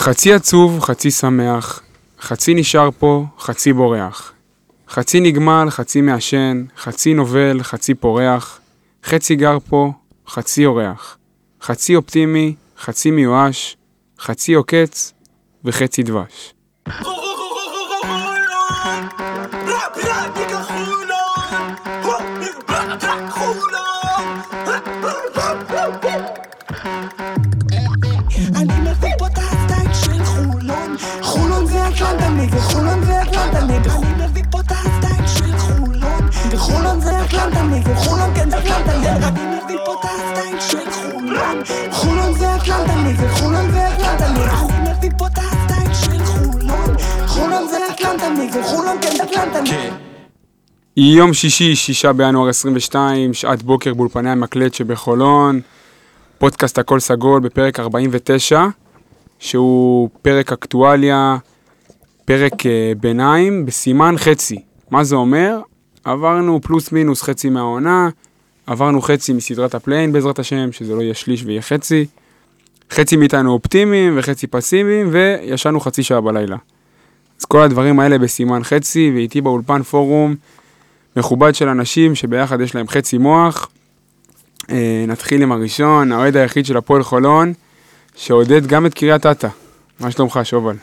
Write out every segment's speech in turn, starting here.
חצי עצוב, חצי שמח, חצי נשאר פה, חצי בורח. חצי נגמל, חצי מעשן, חצי נובל, חצי פורח, חצי גר פה, חצי אורח. חצי אופטימי, חצי מיואש, חצי עוקץ וחצי דבש. כן אטלנטני יום שישי, שישה בינואר 22, שעת בוקר באולפני המקלט שבחולון, פודקאסט הכל סגול בפרק 49, שהוא פרק אקטואליה, פרק אה, ביניים, בסימן חצי. מה זה אומר? עברנו פלוס מינוס חצי מהעונה, עברנו חצי מסדרת ה play-in בעזרת השם, שזה לא יהיה שליש ויהיה חצי. חצי מאיתנו אופטימיים וחצי פסימיים, וישנו חצי שעה בלילה. אז כל הדברים האלה בסימן חצי, ואיתי באולפן פורום מכובד של אנשים שביחד יש להם חצי מוח. אה, נתחיל עם הראשון, האוהד היחיד של הפועל חולון, שעודד גם את קריית אתא. מה שלומך, שובל?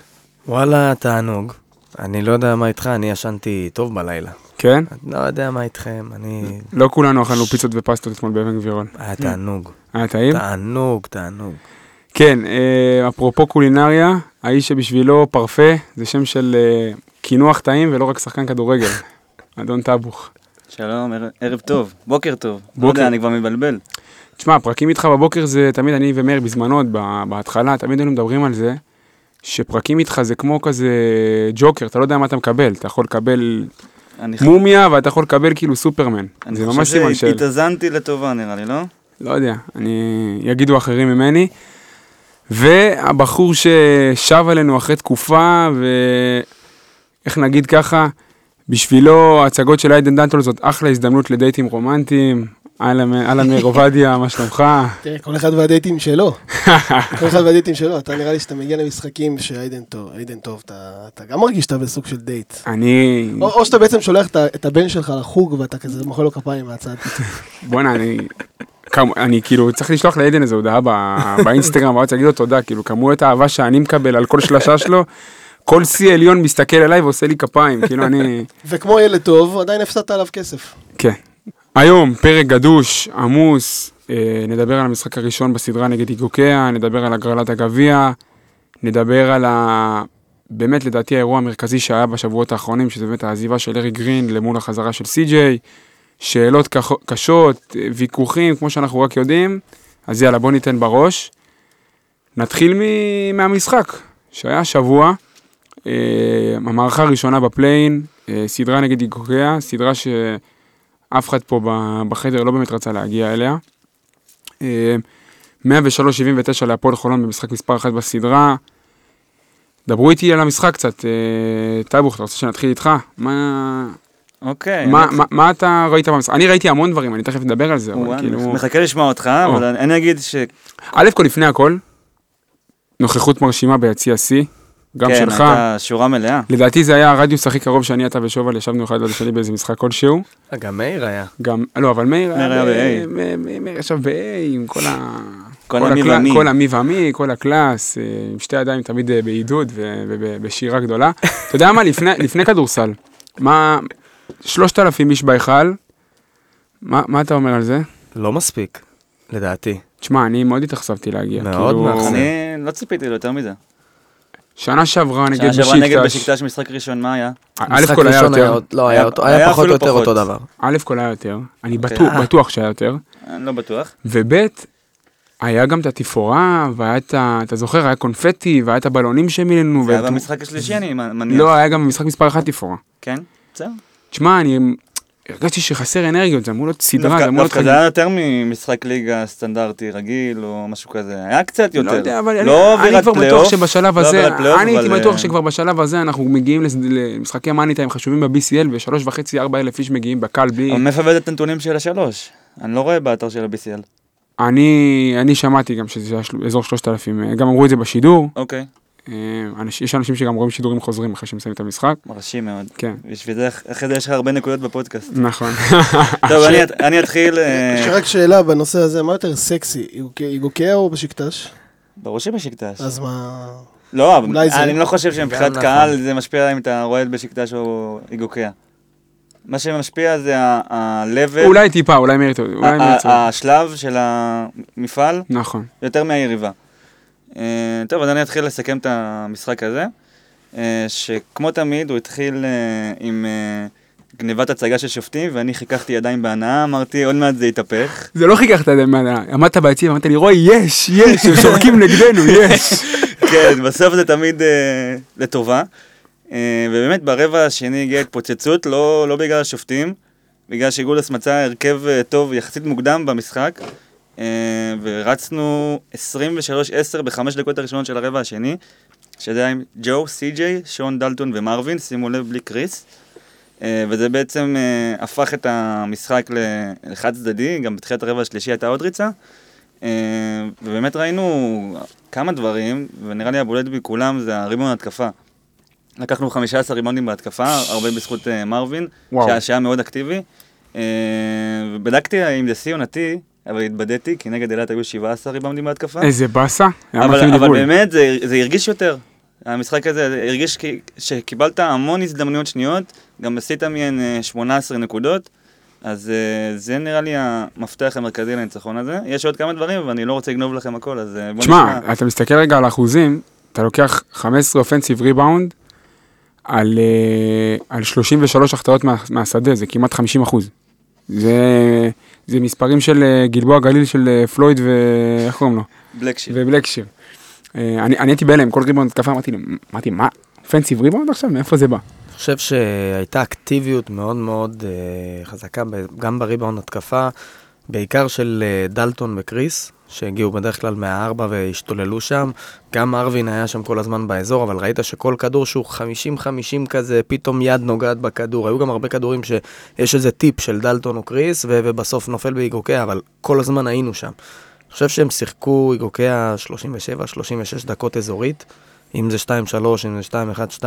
וואלה, תענוג. אני לא יודע מה איתך, אני ישנתי טוב בלילה. כן? לא יודע מה איתכם, אני... לא כולנו אכלנו פיצות ופסטות אתמול באבן גבירון. היה תענוג. היה טעים? תענוג, תענוג. כן, אה, אפרופו קולינריה, האיש שבשבילו פרפה זה שם של אה, קינוח טעים ולא רק שחקן כדורגל. אדון טבוך. שלום, ערב- טוב, בוקר טוב. לא בוקר. יודע, אני כבר מבלבל. תשמע, הפרקים איתך בבוקר זה תמיד אני ומאיר בזמנו, בהתחלה, תמיד היינו מדברים על זה, שפרקים איתך זה כמו כזה ג'וקר, אתה לא יודע מה אתה מקבל, אתה יכול לקבל אני מומיה ואתה יכול לקבל כאילו סופרמן. אני זה חושב ממש סימן של... שהתאזנתי לטובה נראה לי, לא? לא יודע, אני... יגידו אחרים ממני. והבחור ששב עלינו אחרי תקופה, ואיך נגיד ככה, בשבילו ההצגות של איידן דנטול זאת אחלה הזדמנות לדייטים רומנטיים. אהלן מאיר עובדיה, מה שלומך? תראה, כל אחד והדייטים שלו. כל אחד והדייטים שלו. אתה נראה לי שאתה מגיע למשחקים שאיידן טוב, איידן טוב, אתה גם מרגיש שאתה בסוג של דייט. אני... או שאתה בעצם שולח את הבן שלך לחוג ואתה כזה מוחא לו כפיים מהצד. בואנה, אני... אני כאילו צריך לשלוח לעדן איזה הודעה באינסטגרם, ואז להגיד לו תודה, כאילו כמויות האהבה שאני מקבל על כל שלשה שלו, כל שיא עליון מסתכל עליי ועושה לי כפיים, כאילו אני... וכמו ילד טוב, עדיין הפסדת עליו כסף. כן. היום פרק גדוש, עמוס, אה, נדבר על המשחק הראשון בסדרה נגד איגוקיה, נדבר על הגרלת הגביע, נדבר על ה... באמת לדעתי האירוע המרכזי שהיה בשבועות האחרונים, שזה באמת העזיבה של ארי גרין למול החזרה של סי.ג'יי, שאלות קשות, ויכוחים, כמו שאנחנו רק יודעים, אז יאללה בוא ניתן בראש. נתחיל מ- מהמשחק, שהיה שבוע, אה, המערכה הראשונה בפליין, אה, סדרה נגד איגוקיה, סדרה ש... אף אחד פה בחדר לא באמת רצה להגיע אליה. אה, 103-79 להפועל חולון במשחק מספר 1 בסדרה. דברו איתי על המשחק קצת. אה, טייבוך, אתה רוצה שנתחיל איתך? מה, אוקיי. מה, מה, מה אתה ראית במשחק? אני ראיתי המון דברים, אני תכף אדבר על זה, אבל כאילו... מחכה לשמוע אותך, אבל אני- אגיד ש... א' כל לפני הכל, נוכחות מרשימה ביציע C, גם כן, שלך. הייתה שורה מלאה. לדעתי זה היה הרדיוס הכי קרוב שאני, אתה ושובל ישבנו אחד ליד השני באיזה משחק כלשהו. אה, גם מאיר היה. גם, לא, אבל מאיר מאיר היה מאיר ישב ב-A עם כל ה... כל המי והמי. כל המי והמי, כל הקלאס, אה, עם שתי ידיים תמיד אה, בעידוד ובשירה גדולה. אתה יודע מה, לפני, לפני כדורסל, מה, שלושת אלפים איש בהיכל, מה, מה אתה אומר על זה? לא מספיק, לדעתי. תשמע, אני מאוד התאכזבתי להגיע. מאוד כאילו, מאכזב. אני לא ציפיתי ליותר מזה. שנה שעברה נגד שנה שעברה נגד בשיקטש, משחק ראשון, מה היה? א' כל היה יותר, לא, היה פחות או יותר. אותו דבר. א' כל היה יותר, אני אוקיי. בטוח, אה. בטוח שהיה יותר, אני לא בטוח. וב' היה גם את התפאורה, והיה את ה... אתה זוכר, היה קונפטי, והיה את הבלונים שמילאנו. זה היה במשחק השלישי, אני מניח. לא, היה גם במשחק מספר אחת תפאורה. כן? בסדר. תשמע, אני הרגשתי שחסר אנרגיות, זה אמור להיות סדרה, זה אמור להיות דווקא זה היה יותר ממשחק ליגה סטנדרטי רגיל, או משהו כזה. היה קצת יותר. לא יודע, אבל אני- לא אני אווירת כבר בטוח שבשלב לא הזה, אני הייתי בטוח אה, שכבר בשלב הזה אנחנו מגיעים למשחקי מאני טיים חשובים ב-BCL, ושלוש וחצי, ארבע אלף איש מגיעים בקל בלי... אבל מאיפה הבאת את הנתונים של השלוש? אני לא רואה באתר של ה-BCL. אני אני שמעתי גם שזה היה אזור שלושת אלפים, גם אמרו את זה בשידור. אוקיי. אה, אנש- יש אנשים שגם רואים שידורים חוזרים אחרי שהם מסיימים את המשחק. מרשים מאוד. כן, בשביל זה, אחרי זה יש לך הרבה נקודות בפודקאסט. נכון. טוב, אני- אני אתחיל... אה, יש רק שאלה בנושא הזה, מה יותר סקסי, איגוקיה או בשקטש? ברור שבשקטש. אז מה... לא, אני לא חושב שמבחינת נכון. קהל זה משפיע אם אתה רואה את בשקטש או איגוקיה. מה שמשפיע זה ה-level, אולי טיפה, אולי מאיר. השלב של המפעל נכון. יותר מהיריבה. אה, טוב, אז אני אתחיל לסכם את המשחק הזה, אה, שכמו תמיד הוא התחיל אה, עם גניבת הצגה של שופטים, ואני חיככתי ידיים בהנאה, אמרתי עוד מעט זה יתהפך. זה לא חיככת, עמדת ביציע, אמרת לי, רוי, יש, יש, הם שורקים נגדנו, יש. כן, בסוף זה תמיד לטובה. ובאמת ברבע השני הגיעה התפוצצות, לא, לא בגלל השופטים, בגלל שגולס מצא הרכב טוב יחסית מוקדם במשחק, ורצנו 23-10 בחמש דקות הראשונות של הרבע השני, שזה היה עם ג'ו, סי.ג'יי, שון דלטון ומרווין, שימו לב בלי קריס. אה, וזה בעצם אה, הפך את המשחק לחד צדדי, גם בתחילת הרבע השלישי הייתה עוד ריצה. אה, ובאמת ראינו כמה דברים, ונראה לי הבולט מכולם זה הריבון התקפה. לקחנו 15 ריבונדים בהתקפה, הרבה בזכות אה, מרווין. שהיה, מאוד אקטיבי. אה, ובדקתי אם זה שיא עונתי, אבל התבדיתי, כי נגד אילת היו 17 ריבונדים בהתקפה. איזה באסה. אבל, אבל. באמת זה, זה הרגיש יותר. המשחק הזה הרגיש שקיבלת המון הזדמנויות שניות, גם עשית מהן אה, 18 נקודות, אז אה, זה נראה לי המפתח המרכזי לניצחון הזה. יש עוד כמה דברים, ואני לא רוצה לגנוב לכם הכל, אז אה, בוא תשמע, נשמע. אתה מסתכל רגע על האחוזים, אתה לוקח 15 אופנסיב ריבאונד על, אה, על 33 החטאות מה, מהשדה, זה כמעט 50 אחוז. זה, זה מספרים של אה, גלבוע גליל של אה, פלויד ואיך קוראים לו? בלקשיר. ובלקשיר. אה, אני, אני הייתי בהלם, כל ריבאונד התקפה, אמרתי, מה? offensive rebound עכשיו? מאיפה זה בא? אני חושב שהייתה אקטיביות מאוד מאוד חזקה, גם בריבאונד התקפה, בעיקר של דלטון וקריס, שהגיעו בדרך כלל מהארבע והשתוללו שם. גם ארווין היה שם כל הזמן באזור, אבל ראית שכל כדור שהוא 50-50 כזה, פתאום יד נוגעת בכדור. היו גם הרבה כדורים שיש איזה טיפ של דלטון או קריס, ו- ובסוף נופל באיגוקיה, אבל כל הזמן היינו שם. אני חושב שהם שיחקו איגוקיה 37-36 דקות אזורית, אם זה 2-3, אם זה 2-1-2,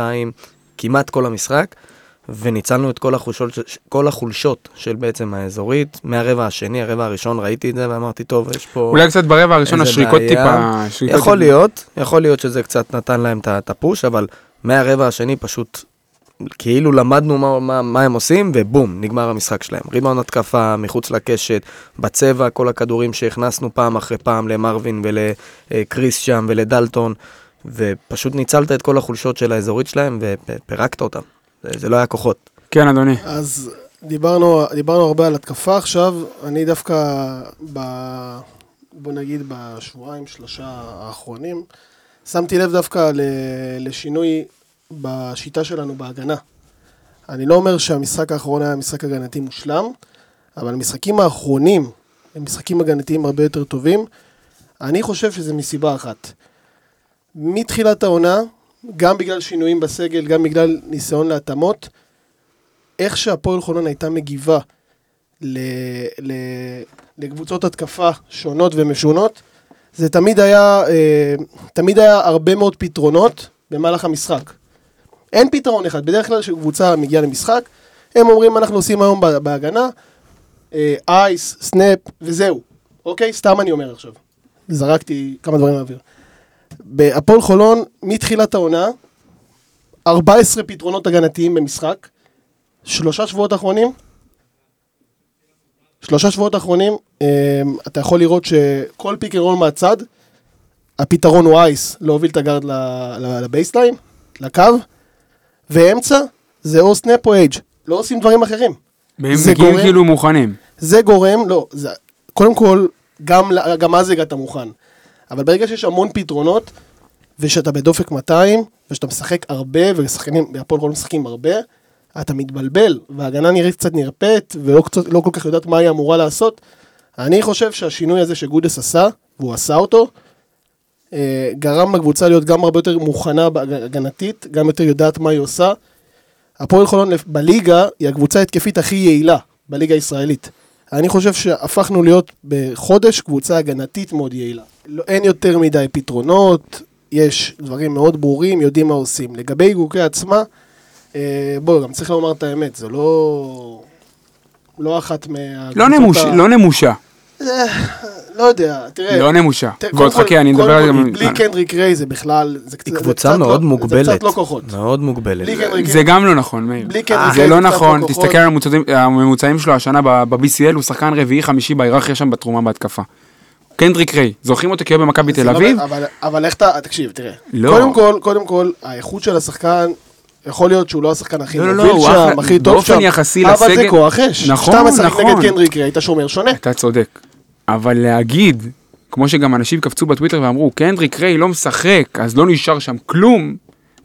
כמעט כל המשחק, וניצלנו את כל החולשות, כל החולשות של בעצם האזורית. מהרבע השני, הרבע הראשון ראיתי את זה ואמרתי, טוב, יש פה... אולי קצת ברבע הראשון השריקות בעיה. טיפה... השריקות יכול טיפה- להיות, יכול להיות שזה קצת נתן להם את הפוש, אבל מהרבע השני פשוט כאילו למדנו מה, מה, מה הם עושים, ובום, נגמר המשחק שלהם. ריבאונד התקפה, מחוץ לקשת, בצבע, כל הכדורים שהכנסנו פעם אחרי פעם למרווין ולקריס שם ולדלטון, ופשוט ניצלת את כל החולשות של האזורית שלהם ופירקת אותם. זה, זה לא היה כוחות. כן, אדוני. אז דיברנו, דיברנו הרבה על התקפה עכשיו, אני דווקא, ב, בוא נגיד בשבועיים, שלושה האחרונים, שמתי לב דווקא ל, לשינוי בשיטה שלנו בהגנה. אני לא אומר שהמשחק האחרון היה משחק הגנתי מושלם, אבל המשחקים האחרונים הם משחקים הגנתיים הרבה יותר טובים. אני חושב שזה מסיבה אחת. מתחילת העונה, גם בגלל שינויים בסגל, גם בגלל ניסיון להתאמות, איך שהפועל חולון הייתה מגיבה ל, ל, לקבוצות התקפה שונות ומשונות, זה תמיד היה, אה, תמיד היה הרבה מאוד פתרונות במהלך המשחק. אין פתרון אחד, בדרך כלל כשקבוצה מגיעה למשחק, הם אומרים אנחנו עושים היום בה- בהגנה, אה, ice, snap וזהו, אוקיי? סתם אני אומר עכשיו. זרקתי כמה דברים לאוויר. בהפועל חולון, מתחילת העונה, 14 פתרונות הגנתיים במשחק, שלושה שבועות אחרונים, שלושה שבועות אחרונים, אה, אתה יכול לראות שכל pick and roll מהצד, הפתרון הוא ice, להוביל את הגארד ל baseline, לקו, ואמצע, זה או snap או hedge, לא עושים דברים אחרים. והם מגיעים כאילו מוכנים. זה גורם, לא, זה, קודם כל, גם, גם אז הגעת מוכן. אבל ברגע שיש המון פתרונות, ושאתה בדופק 200, ושאתה משחק הרבה, ושחקנים, בהפועל חולון משחקים הרבה, אתה מתבלבל, וההגנה נראית קצת נרפאת, ולא קצת, לא כל כך יודעת מה היא אמורה לעשות. אני חושב שהשינוי הזה שגודס עשה, והוא עשה אותו, אה, גרם לקבוצה להיות גם הרבה יותר מוכנה הגנתית, גם יותר יודעת מה היא עושה. הפועל חולון בליגה היא הקבוצה ההתקפית הכי יעילה בליגה הישראלית. אני חושב שהפכנו להיות בחודש קבוצה הגנתית מאוד יעילה. לא, אין יותר מדי פתרונות, יש דברים מאוד ברורים, יודעים מה עושים. לגבי גוקי עצמה, אה, בואו, גם צריך לומר את האמת, זה לא... לא אחת מהקבוצות לא נמוש- ה- לא נמושה, לא יודע, תראה. לא נמושה. ועוד חכה, אני מדבר על זה. בלי קנדריק ריי זה בכלל, זה היא זה קבוצה קצת מאוד לא- מוגבלת. זה קצת לא כוחות. מאוד מוגבלת. זה גם לא נכון, מאיר. בלי קנדריק זה ריי לא קצת נכון, כוחות. תסתכל על הממוצעים- שלו השנה ב-BCL, הוא שחקן רביעי-חמישי בהיררכיה שם בתרומה בהתקפה. קנדריק ריי, זוכרים אותו כיום במכבי זה תל לא- אביב? אבל- אבל איך אתה, תקשיב, תראה. לא. קודם כל, קודם כל, האיכות של השחקן, יכול להיות שהוא לא השחקן הכי לא, לא, לא, מוביל הוא שם, הכי טוב באופן שם. יחסי אבל לסגל- זה כוח אש. נכון, כשאתה משחק נכון. נגד קנדריק ריי, היית שומר שונה. אתה צודק. אבל להגיד, כמו שגם אנשים קפצו בטוויטר ואמרו, קנדריק ריי לא משחק, אז לא נשאר שם כלום,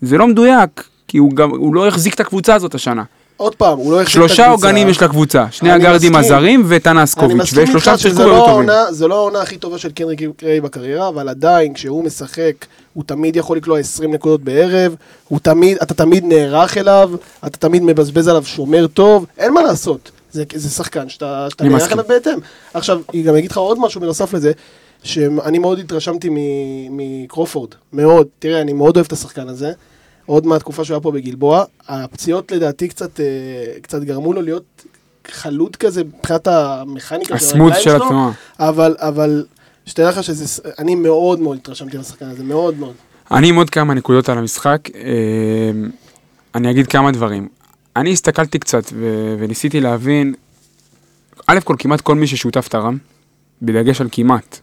זה לא מדויק, כי הוא גם, הוא לא החזיק את הקבוצה הזאת השנה. עוד פעם, הוא לא החזיק את הקבוצה. שלושה עוגנים יש לקבוצה, שני מסכים. הזרים וטנסקוביץ', ושלושה שיחקו לא היו טובים. זה לא העונה הכי טובה של קנריק ריי בקריירה, אבל עדיין, כשהוא משחק, הוא תמיד יכול לקלוע 20 נקודות בערב, הוא תמיד, אתה תמיד נערך אליו, אתה תמיד מבזבז עליו שומר טוב, אין מה לעשות. זה, זה שחקן שאתה נערך. אליו בהתאם. עכשיו, אני גם אגיד לך עוד משהו בנוסף לזה, שאני מאוד התרשמתי מקרופורד, מאוד. תראה, אני מאוד אוהב את השחקן הזה. עוד מהתקופה שהוא היה פה בגלבוע, הפציעות לדעתי קצת, אה, קצת גרמו לו להיות חלוד כזה מבחינת המכניקה של שלו, התנועה. אבל, אבל שתדע לך שזה, אני מאוד מאוד התרשמתי מהשחקן הזה, מאוד מאוד. אני עם עוד כמה נקודות על המשחק. אה, אני אגיד כמה דברים. אני הסתכלתי קצת ו- וניסיתי להבין, א' כל כמעט כל מי ששותף תרם, בדגש על כמעט,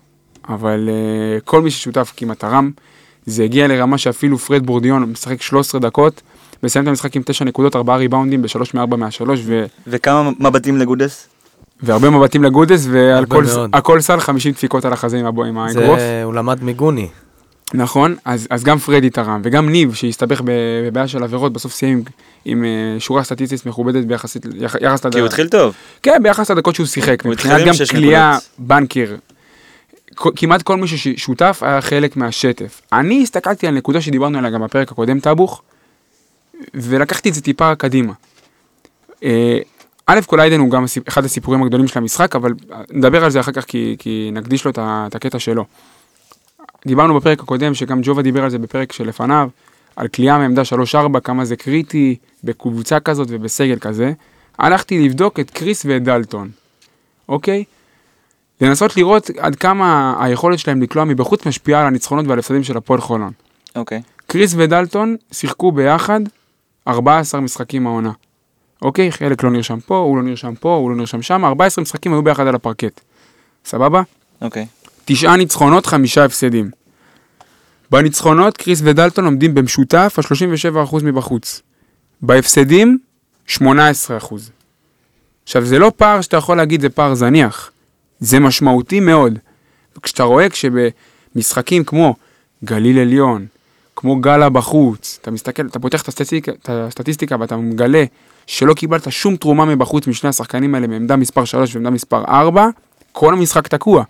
אבל אה, כל מי ששותף כמעט תרם, זה הגיע לרמה שאפילו פרד בורדיון משחק 13 דקות, מסיים את המשחק עם 9 נקודות, 4 ריבאונדים ב-3 מ-4 מה-3, ו- וכמה מבטים לגודס? והרבה מבטים לגודס, ועל כל, מאוד. על כל סל 50 דפיקות על החזה עם הבו- עם האגרוף. זה, הוא למד מגוני. נכון, אז, אז גם פרדי תרם, וגם ניב, שהסתבך בבעיה של עבירות, בסוף סיים עם, עם אה, שורה סטטיסטית מכובדת ביחסית, יח, יחס כי הוא לדקות. התחיל טוב. כן, ביחס לדקות שהוא שיחק. הוא התחיל גם כליאה. בנקר, כמעט כל מי ששותף היה חלק מהשטף. אני הסתכלתי על נקודה שדיברנו עליה גם בפרק הקודם, טאבוך, ולקחתי את זה טיפה קדימה. אה, א' כל איידן הוא גם אחד הסיפורים הגדולים של המשחק, אבל נדבר על זה אחר כך כי, כי נקדיש לו את הקטע שלו. דיברנו בפרק הקודם, שגם ג'ובה דיבר על זה בפרק שלפניו, על כליאה מעמדה 3-4, כמה זה קריטי בקבוצה כזאת ובסגל כזה. הלכתי לבדוק את קריס ואת דלטון, אוקיי? לנסות לראות עד כמה היכולת שלהם לקלוע מבחוץ משפיעה על הניצחונות ועל הפסדים של הפועל חולון. אוקיי. קריס ודלטון שיחקו ביחד 14 משחקים העונה. אוקיי? חלק לא נרשם פה, הוא לא נרשם פה, הוא לא נרשם שם, 14 משחקים היו ביחד על הפרקט. סבבה? אוקיי. תשעה ניצחונות, חמישה הפסדים. בניצחונות, קריס ודלטון עומדים במשותף על 37% מבחוץ. בהפסדים, 18%. עכשיו, זה לא פער שאתה יכול להגיד זה פער זניח. זה משמעותי מאוד. כשאתה רואה כשבמשחקים כמו גליל עליון, כמו גלה בחוץ, אתה מסתכל, אתה פותח את הסטטיסטיקה, את הסטטיסטיקה ואתה מגלה שלא קיבלת שום תרומה מבחוץ משני השחקנים האלה בעמדה מספר 3 ועמדה מספר 4, כל המשחק תקוע.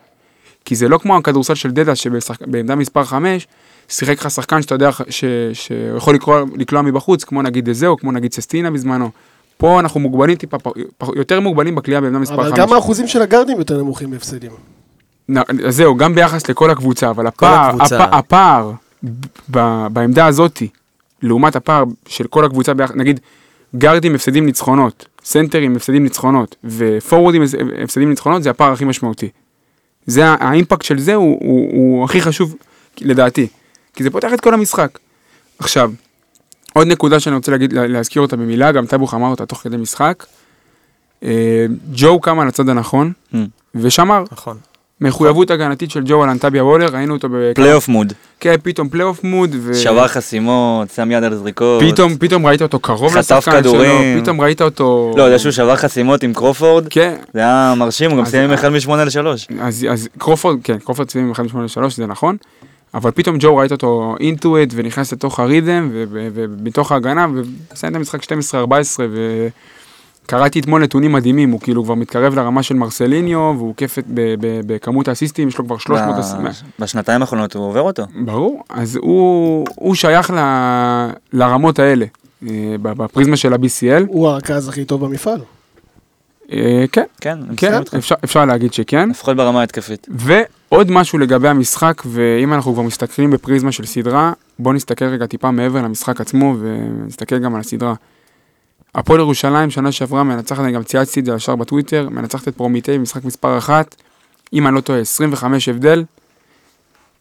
כי זה לא כמו הכדורסל של דדה שבעמדה מספר 5, שיחק לך שחקן שאתה יודע ש- שיכול לקרוא, לקלוע מבחוץ, כמו נגיד דזהו, כמו נגיד ססטינה בזמנו. פה אנחנו מוגבלים טיפה, יותר מוגבלים בקליעה בעמדה מספר 5. אבל גם האחוזים של הגארדים יותר נמוכים בהפסדים. אז זהו, גם ביחס לכל הקבוצה, אבל הפער, הקבוצה. הפ, הפער ב, בעמדה הזאתי, לעומת הפער של כל הקבוצה ביחד, נגיד, גארדים הפסדים ניצחונות, סנטרים הפסדים ניצחונות, ופורורדים הפסדים ניצחונות, זה הפער הכי משמעותי. זה, ה- האימפקט של זה הוא, הוא, הוא הכי חשוב, לדעתי, כי זה פותח את כל המשחק. עכשיו, עוד נקודה שאני רוצה להגיד, לה- להזכיר אותה במילה, גם טאבוך אמר אותה תוך כדי משחק. אה, ג'ו קם על הצד הנכון, Hmm. ושמר, נכון. מחויבות הגנתית של ג'ו על אנטביה וולר, ראינו אותו בכמה... פלייאוף mode. כן, פתאום פלייאוף mode, ו... שבר חסימות, שם יד על זריקות. פתאום, פתאום ראית אותו קרוב חטף לשחקן שלו, כדורים. פתאום ראית אותו... לא, זה שהוא שבר חסימות עם קרופורד, כן, זה היה מרשים, הוא גם אז- סיים עם 1 מ-8 ל-3. אז, אז קרופורד, כן, קרופורד צבעים עם 1.83, זה נכון, אבל פתאום ג'ו ראית אותו אינטואט ונכנס לתוך הריתם ו- ו- ומתוך ההגנה ומסיים את המשחק 12-14 וקראתי אתמול נתונים מדהימים, הוא כאילו כבר מתקרב לרמה של מרסליניו והוא כיף בכמות האסיסטים, יש לו כבר 300 אס... ב- בשנתיים האחרונות הוא עובר אותו. ברור, אז הוא, הוא שייך ל, לרמות האלה, אה, בפריזמה של ה-BCL, הוא הרכז הכי טוב במפעל. אה, כן, כן, כן. אפשר, אפשר להגיד שכן. לפחות ברמה ההתקפית. עוד משהו לגבי המשחק, ואם אנחנו כבר מסתכלים בפריזמה של סדרה, בואו נסתכל רגע טיפה מעבר למשחק עצמו, ונסתכל גם על הסדרה. הפועל ירושלים שנה שעברה מנצחת, אני גם צייצתי את זה ישר בטוויטר, מנצחת את פרומיטי במשחק מספר אחת, אם אני לא טועה, 25 הבדל.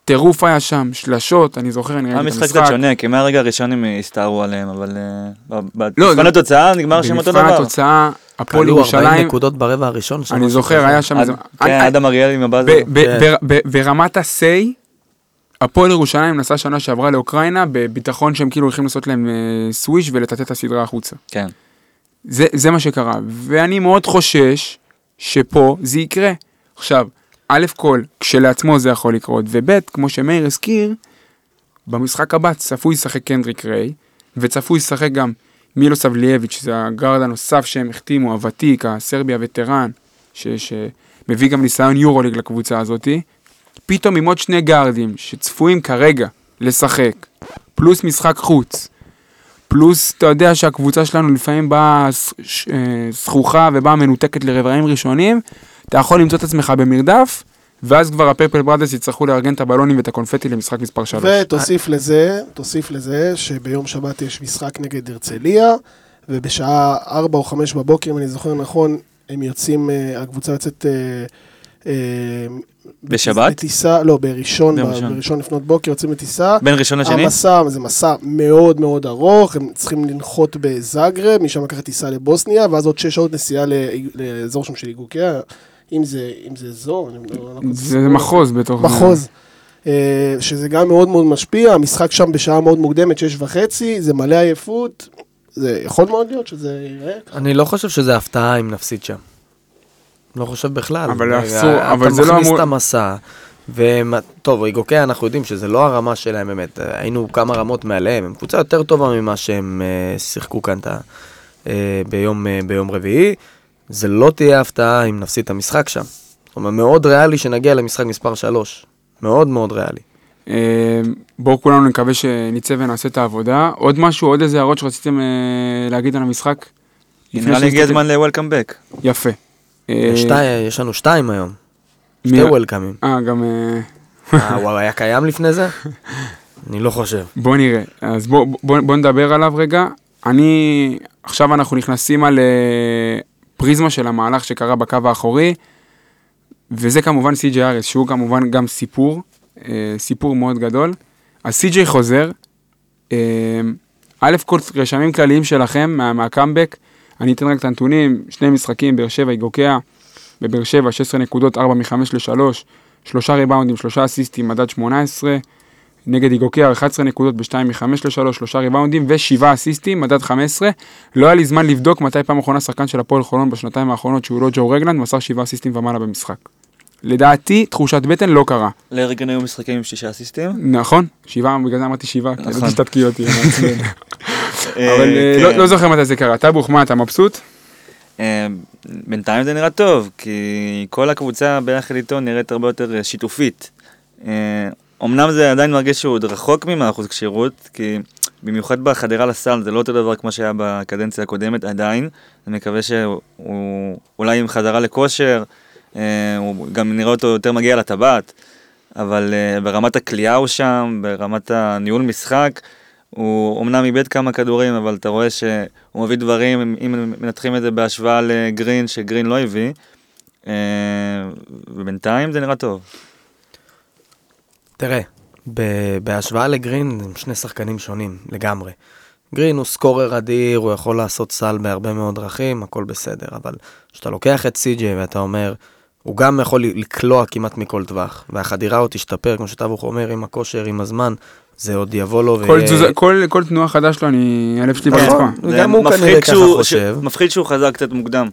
טירוף היה שם, שלשות, אני זוכר, אני ראיתי את משחק המשחק. קצת שונה, כי מהרגע הראשון הם הסתערו עליהם, אבל אה, לא, במבחן התוצאה נגמר שם אותו במבחן דבר. התוצאה, הפועל כלו 40 ירושלים, נקודות ברבע הראשון. אני זוכר. היה שם... כן, אני- אדם אריאל עם הבאזר. כן. ברמת ה-say, הפועל ירושלים נסעה שנה שעברה לאוקראינה בביטחון שהם כאילו הולכים לעשות להם אה, סוויש ולטאטא את הסדרה החוצה. כן. זה, זה מה שקרה, ואני מאוד חושש שפה זה יקרה. עכשיו, א' כל, כשלעצמו זה יכול לקרות, וב', כמו שמאיר הזכיר, במשחק הבא צפוי לשחק קנדריק ריי, וצפוי לשחק גם מילוס אבליאביץ', שזה הגארד הנוסף שהם החתימו, הוותיק, הסרבי הווטרן, שמביא גם ניסיון יורוליג לקבוצה הזאתי. פתאום עם עוד שני גארדים שצפויים כרגע לשחק, פלוס משחק חוץ, פלוס אתה יודע שהקבוצה שלנו לפעמים באה אה, זכוכה ובאה מנותקת לרבעים ראשונים, אתה יכול למצוא את עצמך במרדף, ואז כבר הפרפל ברדס יצטרכו לארגן את הבלונים ואת הקונפטי למשחק מספר 3. ותוסיף לזה, תוסיף לזה שביום שבת יש משחק נגד הרצליה, ובשעה 4 או 5 בבוקר, אם אני זוכר נכון, הם יוצאים, אה, הקבוצה יוצאת... אה, אה, בשבת? בטיסה, לא, בראשון, ביום ב- ראשון. בראשון לפנות בוקר יוצאים לטיסה. בין ראשון לשני? המסע, זה מסע מאוד מאוד ארוך, הם צריכים לנחות בזאגרב, משם לקחת טיסה לבוסניה, ואז עוד 6 שעות נסיעה ל- לאזור שם של איגוקיה, אם זה, אם זה אזור, אני לא... לא זה סיפור. מחוז בתוך... מחוז. אה, שזה גם מאוד מאוד משפיע, המשחק שם בשעה מאוד מוקדמת, שש וחצי, זה מלא עייפות, זה יכול מאוד להיות שזה ייראה ככה. אני לא חושב שזה הפתעה אם נפסיד שם. לא חושב בכלל. אבל אה, אסור- אתה אבל זה לא מכניס אמור- את המסע. וטוב, ריגוקי אנחנו יודעים שזה לא הרמה שלהם באמת, אה, היינו כמה רמות מעליהם, הם קבוצה יותר טובה ממה שהם שיחקו כאן ביום רביעי. זה לא תהיה הפתעה אם נפסיד את המשחק שם. זאת אומרת, מאוד ריאלי שנגיע למשחק מספר 3. מאוד מאוד ריאלי. אה, בואו כולנו נקווה שנצא ונעשה את העבודה. עוד משהו, עוד איזה הערות שרציתם אה, להגיד על המשחק? נראה לי הגיע הזמן ל-Welcome back. יפה. אה, יש לנו שתיים היום. מי- שתי וולקאמים. אה, גם... אה, הוא היה קיים לפני זה? אני לא חושב. בוא נראה. אז בוא נדבר עליו רגע. אני... עכשיו אנחנו נכנסים על אה, פריזמה של המהלך שקרה בקו האחורי, וזה כמובן סי.ג'יי ארס, שהוא כמובן גם סיפור, אה, סיפור מאוד גדול. אז סי.ג'יי חוזר. אה, א' כל רשמים כלליים שלכם מה, מהקאמבק, אני אתן רק את הנתונים, שני משחקים, באר שבע יגוקע, בבאר שבע 16 נקודות, 4 מ-5 ל-3, שלושה ריבאונדים, שלושה אסיסטים, מדד 18, נגד איגוקיה 11 נקודות ב-2 מ-5 ל-3, שלושה ריבאונדים ושבעה אסיסטים, מדד 15. לא היה לי זמן לבדוק מתי פעם אחרונה שחקן של הפועל חולון בשנתיים האחרונות שהוא לא ג'ו רגלנד מסר שבעה אסיסטים ומעלה במשחק. לדעתי, תחושת בטן לא קרה. לאריגן היו משחקים עם שישה אסיסטים. נכון? שבעה, בגלל זה אמרתי שבעה, כי נכון. ידעתי שתתקיע אותי. מעצבן. אה, אבל אה, כן. לא- לא זוכר מתי זה קרה. טבוך, מה, אתה מבסוט? אה, בינתיים זה נראה טוב, כי כל הקבוצה ביחד איתו נראית הרבה יותר שיתופית. אמנם זה עדיין מרגיש שהוא עוד רחוק מ-100% כשירות, כי במיוחד בחדירה לסל זה לא אותו דבר כמו שהיה בקדנציה הקודמת עדיין. אני מקווה שהוא אולי עם חזרה לכושר, אה, הוא גם נראה אותו יותר מגיע לטבעת, אבל אה, ברמת הכלייה הוא שם, ברמת הניהול משחק. הוא אמנם איבד כמה כדורים, אבל אתה רואה שהוא מביא דברים, אם מנתחים את זה בהשוואה לגרין, שגרין לא הביא, אה, ובינתיים זה נראה טוב. תראה, ב- בהשוואה לגרין, הם שני שחקנים שונים לגמרי. גרין הוא סקורר אדיר, הוא יכול לעשות סל בהרבה מאוד דרכים, הכל בסדר, אבל כשאתה לוקח את סי.ג'יי ואתה אומר, הוא גם יכול לקלוע כמעט מכל טווח, והחדירה עוד תשתפר, כמו שטבוך אומר, עם הכושר, עם הזמן, זה עוד יבוא לו. כל ויהיה- תזוזה- כל- כל תנועה חדשה שלו, אני... הלב שלי. ברצפה. גם הוא מפחיד כנראה ככה שהוא- חושב. ש- מפחיד שהוא חזר קצת מוקדם.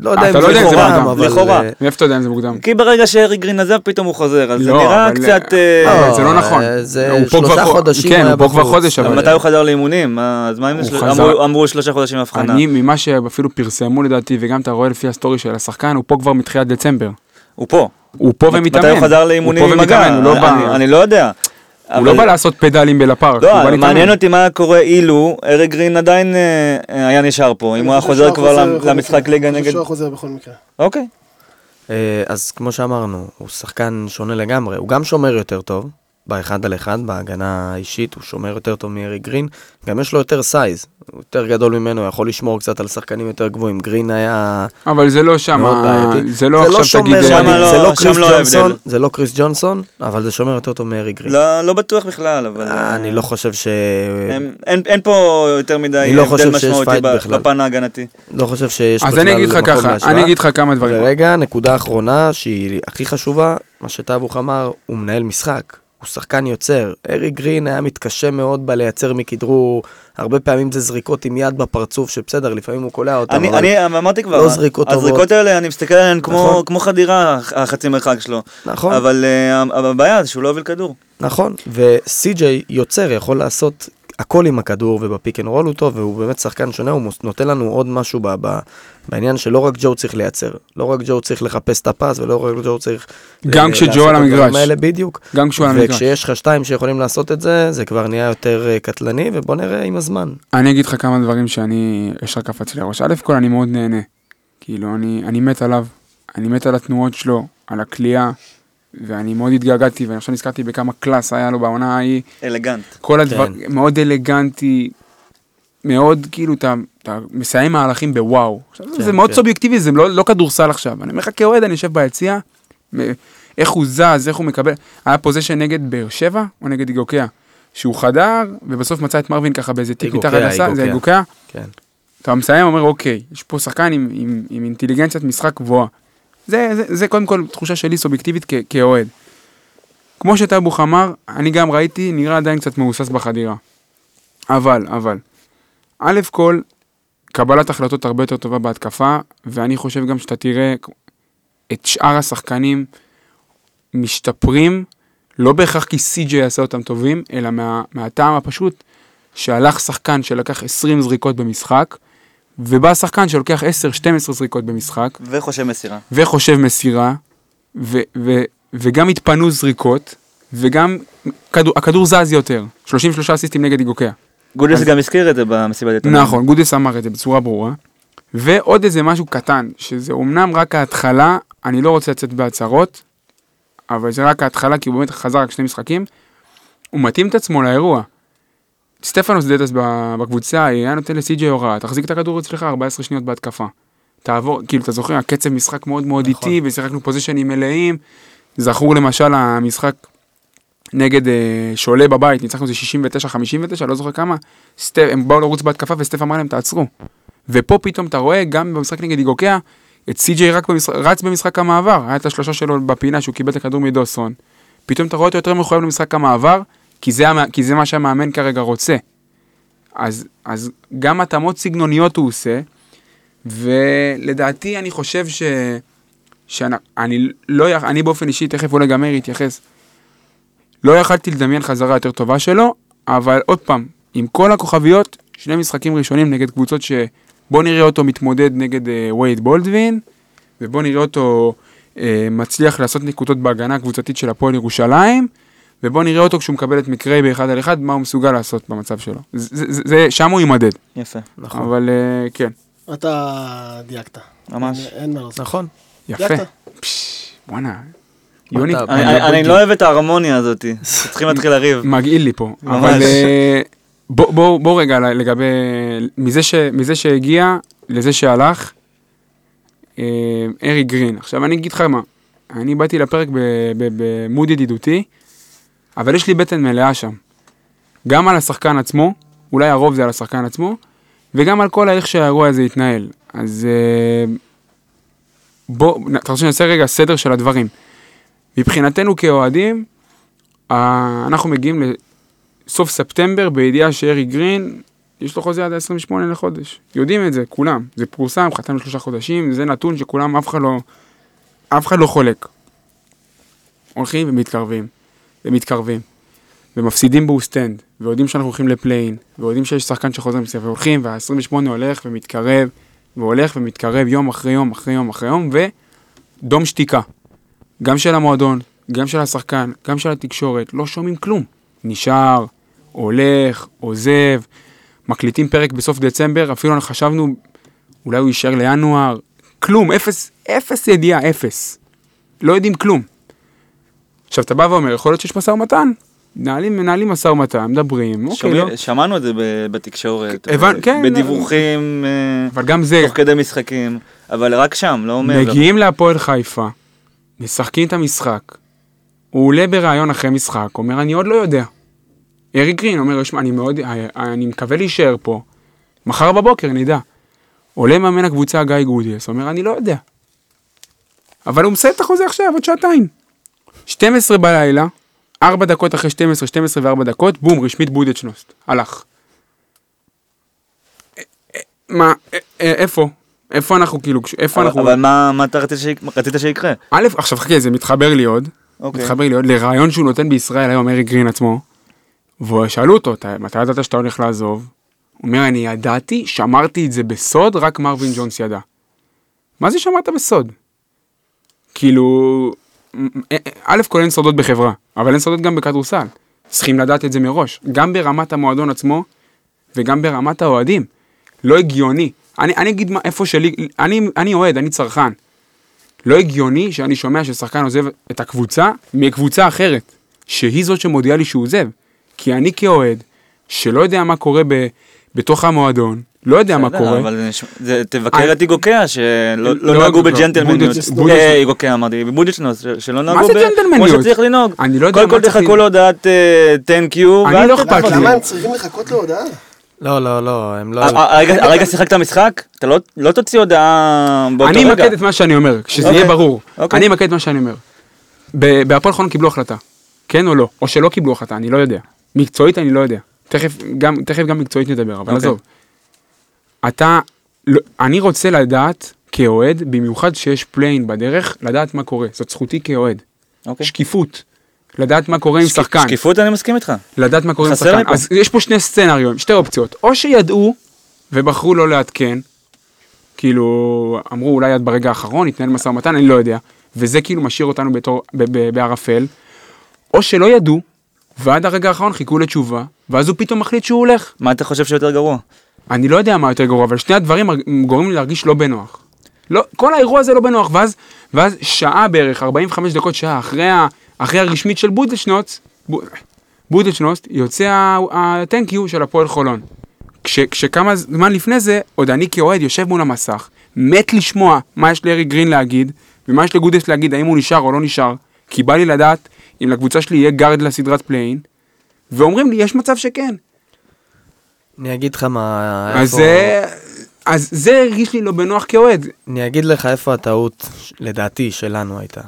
לא יודע אה, אם לא זה יודע אם זה מוקדם, אבל... לכאורה. אה, מאיפה אתה יודע אם זה מוקדם? כי ברגע שארי גרין עזב פתאום הוא חוזר, אז זה לא, נראה אבל- קצת... אה, אבל זה לא נכון. אה, זה שלושה חודשים כן, הוא פה כבר. חודש, אבל. מתי הוא חזר לאימונים? אז מה אם אמרו- שלושה חודשים הבחנה? אני, ממה שאפילו פרסמו לדעתי, וגם אתה רואה לפי ה story של השחקן, הוא פה כבר מתחילת דצמבר. הוא פה. הוא פה ומתאמן. מתי הוא חזר לאימונים הוא עם פה הגן? ומתאמן, הוא לא בא... אני- אני לא יודע. הוא לא אבל- בא לעשות פדלים בלפארק, לא, להתאמן. מעניין אותי מה קורה אילו אריק גרין עדיין אה, אה, היה נשאר פה, אם הוא היה חוזר כבר למשחק. ליגה אני חושב נגד... שהוא חוזר בכל מקרה. אוקיי. אה, אז כמו שאמרנו, הוא שחקן שונה לגמרי, הוא גם שומר יותר טוב, באחד על אחד, בהגנה האישית, הוא שומר יותר טוב מאריק גרין, גם יש לו יותר size, הוא יותר גדול ממנו, הוא יכול לשמור קצת על שחקנים יותר גבוהים. גרין היה אבל זה לא שם, מאוד בעייתי. זה לא עכשיו שומר, תגיד... אה, לא- זה לא קריס לא ג'ונסון, ההבדל. זה לא קריס ג'ונסון, אבל זה שומר יותר טוב מאריק גרין. לא, לא בטוח בכלל, אבל... אה, אני לא חושב ש... אין, אין, אין פה יותר מדי לא הבדל משמעותי. בפן ההגנתי. לא חושב שיש אז בכלל אני אגיד לך ככה, להשוואה. אני אגיד לך כמה דברים. ורגע, נקודה אחרונה שהיא הכי חשובה, מה שטאבוך אמר, הוא מנהל משחק, הוא שחקן יוצר. אריק גרין היה מתקשה מאוד בלייצר מכדרור, הרבה פעמים זה זריקות עם יד בפרצוף, שבסדר, לפעמים הוא קולע אותם, אני, אבל אני אמרתי כבר, לא זריקות טובות. הזריקות האלה, אני מסתכל עליהן כמו, נכון. כמו חדירה, החצי מרחק שלו. נכון, אבל uh, הבעיה זה שהוא לא הוביל כדור. נכון, וסי.ג'יי יוצר, יכול לעשות הכל עם הכדור, וב pick and roll הוא טוב, והוא באמת שחקן שונה, הוא נותן לנו עוד משהו ב, ב, בעניין שלא רק ג'ו צריך לייצר, לא רק ג'ו צריך לחפש את ה pass, ולא רק ג'ו צריך... גם ל- כשג'ו על המגרש. האלה, בדיוק. גם כשהוא על המגרש. וכשיש לך שתיים שיכולים לעשות את זה, זה כבר נהיה יותר אה, קטלני, ובוא נראה עם הזמן. אני אגיד לך כמה דברים שאני, ישר קפץ לי הראש. א' כל אני מאוד נהנה. כאילו, אני, אני מת עליו, אני מת על התנועות שלו, על הכלייה, ואני מאוד התגעגעתי, ואני עכשיו נזכרתי בכמה קלאס היה לו בעונה ההיא. אלגנט. כל הדבר, מאוד אלגנטי, מאוד כאילו, אתה, אתה מסיים מהלכים בוואו. עכשיו, כן, זה מאוד כן. סובייקטיבי, זה לא, לא כדורסל עכשיו. אני אומר לך כאוהד, אני יושב ביציע, איך הוא זז, איך הוא מקבל. היה פוזיישן נגד באר שבע או נגד איגוקיה, שהוא חדר, ובסוף מצא את מרווין ככה באיזה טיק מתחת איגוקיה, לסל, זה איגוקיה. איגוקיה. כן. אתה מסיים, אומר, אוקיי, יש פה שחקן עם, עם, עם אינטליגנציית משחק גבוהה. זה, זה, זה קודם כל תחושה שלי סובייקטיבית כאוהד. כמו שטאבוך אמר, אני גם ראיתי, נראה עדיין קצת מהוסס בחדירה. אבל, אבל, א' כל, קבלת החלטות הרבה יותר טובה בהתקפה, ואני חושב גם שאתה תראה את שאר השחקנים משתפרים, לא בהכרח כי סי.ג'יי יעשה אותם טובים, אלא מה, מהטעם הפשוט שהלך שחקן שלקח 20 זריקות במשחק, ובא שחקן שלוקח 10-12 זריקות במשחק, וחושב מסירה. וחושב מסירה, ו- ו- וגם התפנו זריקות, וגם כדור, הכדור זז יותר. 33 אסיסטים נגד איגוקיה. גודס אז- גם הזכיר את זה במסיבת עיתונאים. נכון, גודס אמר את זה בצורה ברורה. ועוד איזה משהו קטן, שזה אומנם רק ההתחלה, אני לא רוצה לצאת בהצהרות, אבל זה רק ההתחלה, כי הוא באמת חזר רק שני משחקים. הוא מתאים את עצמו לאירוע. סטפנוס דדאס ב- בקבוצה היה נותן לסי.ג'יי הוראה, תחזיק את הכדור אצלך 14 שניות בהתקפה. תעבור, כאילו, אתה זוכר, הקצב משחק מאוד מאוד נכון. איטי, ושיחקנו פוזיישנים מלאים. זכור למשל המשחק נגד אה, שולה בבית, ניצחנו איזה 69-59, לא זוכר כמה. סטף, הם באו לרוץ בהתקפה וסטף אמר להם תעצרו. ופה פתאום אתה רואה, גם במשחק נגד איגוקיה, את סי.ג'יי רק במשחק, רץ במשחק המעבר, היה את השלושה שלו בפינה שהוא קיבל את הכדור מדוסון. פתאום אתה רואה אותו יותר מחויב למשחק המעבר, כי זה, כי זה מה שהמאמן כרגע רוצה. אז, אז גם התאמות סגנוניות הוא עושה, ולדעתי אני חושב ש... שאני אני לא, אני באופן אישי, תכף אולי גם מאיר יתייחס, לא יכלתי לדמיין חזרה יותר טובה שלו, אבל עוד פעם, עם כל הכוכביות, שני משחקים ראשונים נגד קבוצות שבוא נראה אותו מתמודד נגד אה, וייד בולדווין, ובוא נראה אותו אה, מצליח לעשות נקודות בהגנה הקבוצתית של הפועל ירושלים, ובוא נראה אותו כשהוא מקבל את מקרי באחד על אחד, מה הוא מסוגל לעשות במצב שלו. זה, זה, שם הוא יימדד, יפה, נכון. אבל אה, כן, אתה דייקת. ממש. אין- אין מה לעשות. נכון. יפה. מה יוני, אני- אני אני לא אוהב את ההרמוניה הזאת, צריכים להתחיל לריב. מגעיל לי פה, ממש. אבל אה, בוא, בוא, בוא רגע לגבי, מזה, ש, מזה שהגיע לזה שהלך, אה, ארי גרין. עכשיו אני אגיד לך מה, אני באתי לפרק ב- ב- במוד ידידותי, אבל יש לי בטן מלאה שם. גם על השחקן עצמו, אולי הרוב זה על השחקן עצמו, וגם על כל איך שהאירוע הזה התנהל. אז אה, בוא, אתה רוצה שנעשה רגע סדר של הדברים. מבחינתנו כאוהדים, אה, אנחנו מגיעים לסוף ספטמבר בידיעה שארי גרין, יש לו חוזה עד ה-28 לחודש. יודעים את זה, כולם. זה פורסם, חתמנו שלושה חודשים, זה נתון שכולם, אף אחד לא, אף אחד לא חולק. הולכים ומתקרבים, ומתקרבים, ומפסידים באוסטנד, ויודעים שאנחנו הולכים ל play-in, ויודעים שיש שחקן שחוזר מסביב, והולכים, וה-28 הולך ומתקרב, והולך ומתקרב יום אחרי יום אחרי יום אחרי יום, ודום שתיקה. גם של המועדון, גם של השחקן, גם של התקשורת, לא שומעים כלום. נשאר, הולך, עוזב, מקליטים פרק בסוף דצמבר, אפילו אנחנו חשבנו, אולי הוא יישאר לינואר, כלום, אפס, אפס ידיעה, אפס. לא יודעים כלום. עכשיו, אתה בא ואומר, יכול להיות שיש משא ומתן? מנהלים, מנהלים משא ומתן, מדברים, אוקיי, לא. שמענו את זה בתקשורת, הבנ- כן, בדיווחים, אה, אבל גם זה, תוך כדי משחקים, אבל רק שם, לא מעבר. מגיעים להפועל חיפה, משחקים את המשחק, הוא עולה בריאיון אחרי משחק, אומר, אני עוד לא יודע. אריק גרין אומר, "שמע, אני מאוד, אני מקווה להישאר פה, מחר בבוקר נדע. עולה מאמן הקבוצה גיא גודיאס, אומר, אני לא יודע. אבל הוא מסיים את החוזה עכשיו, עוד שעתיים. 12 בלילה, 4 דקות אחרי 12, 12 ו-4 דקות, בום, רשמית בודדשנוסט, הלך. אה, אה, מה, אה, איפה? איפה אנחנו כאילו, איפה אבל- אנחנו... אבל מה מה אתה רצית שיק- רצית שיקרה? א', עכשיו חכה, זה מתחבר לי עוד, אוקיי. מתחבר לי עוד לרעיון שהוא נותן בישראל היום, אריק גרין עצמו, ושאלו אותו, "אתה- מתי ידעת שאתה הולך לעזוב? הוא אומר, אני ידעתי, שמרתי את זה בסוד, רק מרווין ג'ונס ידע. מה זה שמרת בסוד? כאילו, א' כל אין סודות בחברה, אבל אין סודות גם בכדורסל. צריכים לדעת את זה מראש, גם ברמת המועדון עצמו וגם ברמת האוהדים. לא הגיוני. אני, אני אגיד מה, איפה שלי, אני, אני אוהד, אני צרכן. לא הגיוני שאני שומע ששחקן עוזב את הקבוצה מקבוצה אחרת, שהיא זאת שמודיעה לי שהוא עוזב. כי אני כאוהד, שלא יודע מה קורה ב, בתוך המועדון, לא יודע מה קורה, אבל תבקר אני- את איגוקיה, שלא לא, לא נהגו בג'נטלמניות. אה, איגוקיה אמרתי, בבודשנוס, ש- שלא מה נהגו זה ב- ג'נטלמניות? כמו שצריך לנהוג. אני לא יודע קודם מה כל צריך תחכו לנהוג. להודעת thank you. אני ואז לא תחכו. אכפת לי. למה הם צריכים לחכות להודעה? לא, לא, לא, הם לא... הרגע- הרגע שיחקת משחק? אתה לא- לא תוציא הודעה באותו אני רגע. אמקד את מה שאני אומר, שזה אוקיי. יהיה ברור. אוקיי. אני אמקד את מה שאני אומר. ב- בהפועל חולון קיבלו החלטה, כן או לא, או שלא קיבלו החלטה, אני לא יודע. מקצועית אני לא יודע. תכף גם, תכף גם מקצועית נדבר, אבל אוקיי. עזוב. אתה, לא, אני רוצה לדעת כאוהד, במיוחד שיש play-in בדרך, לדעת מה קורה. זאת זכותי כאוהד. אוקיי. שקיפות. לדעת מה קורה עם שק- שחקן. שקיפות אני מסכים איתך. לדעת מה קורה עם שחקן. אז יש פה שני scenario, שתי אופציות. או שידעו ובחרו לא לעדכן, כאילו, אמרו אולי עד ברגע האחרון, יתנהל משא ומתן, אני לא יודע. וזה כאילו משאיר אותנו בתור, בערפל. או שלא ידעו, ועד הרגע האחרון חיכו לתשובה, ואז הוא פתאום מחליט שהוא הולך. מה אתה חושב שיותר גרוע? אני לא יודע מה יותר גרוע, אבל שני הדברים גורמים לי להרגיש לא בנוח. לא, כל האירוע הזה לא בנוח, ואז, ואז שעה בערך, 45 דקות, שעה, אחרי, ה, אחרי הרשמית של בודלשנוץ, ב- בודלשנוסט, יוצא ה-thank you של הפועל חולון. כש, כשכמה זמן לפני זה, עוד אני כאוהד יושב מול המסך, מת לשמוע מה יש לאריק גרין להגיד, ומה יש לגודס להגיד, האם הוא נשאר או לא נשאר, כי בא לי לדעת אם לקבוצה שלי יהיה גארד לסדרת play-in, ואומרים לי, יש מצב שכן. אני אגיד לך מה... אז איפה- זה, אז זה הרגיש לי לא בנוח כאוהד. אני אגיד לך איפה הטעות, לדעתי, שלנו הייתה.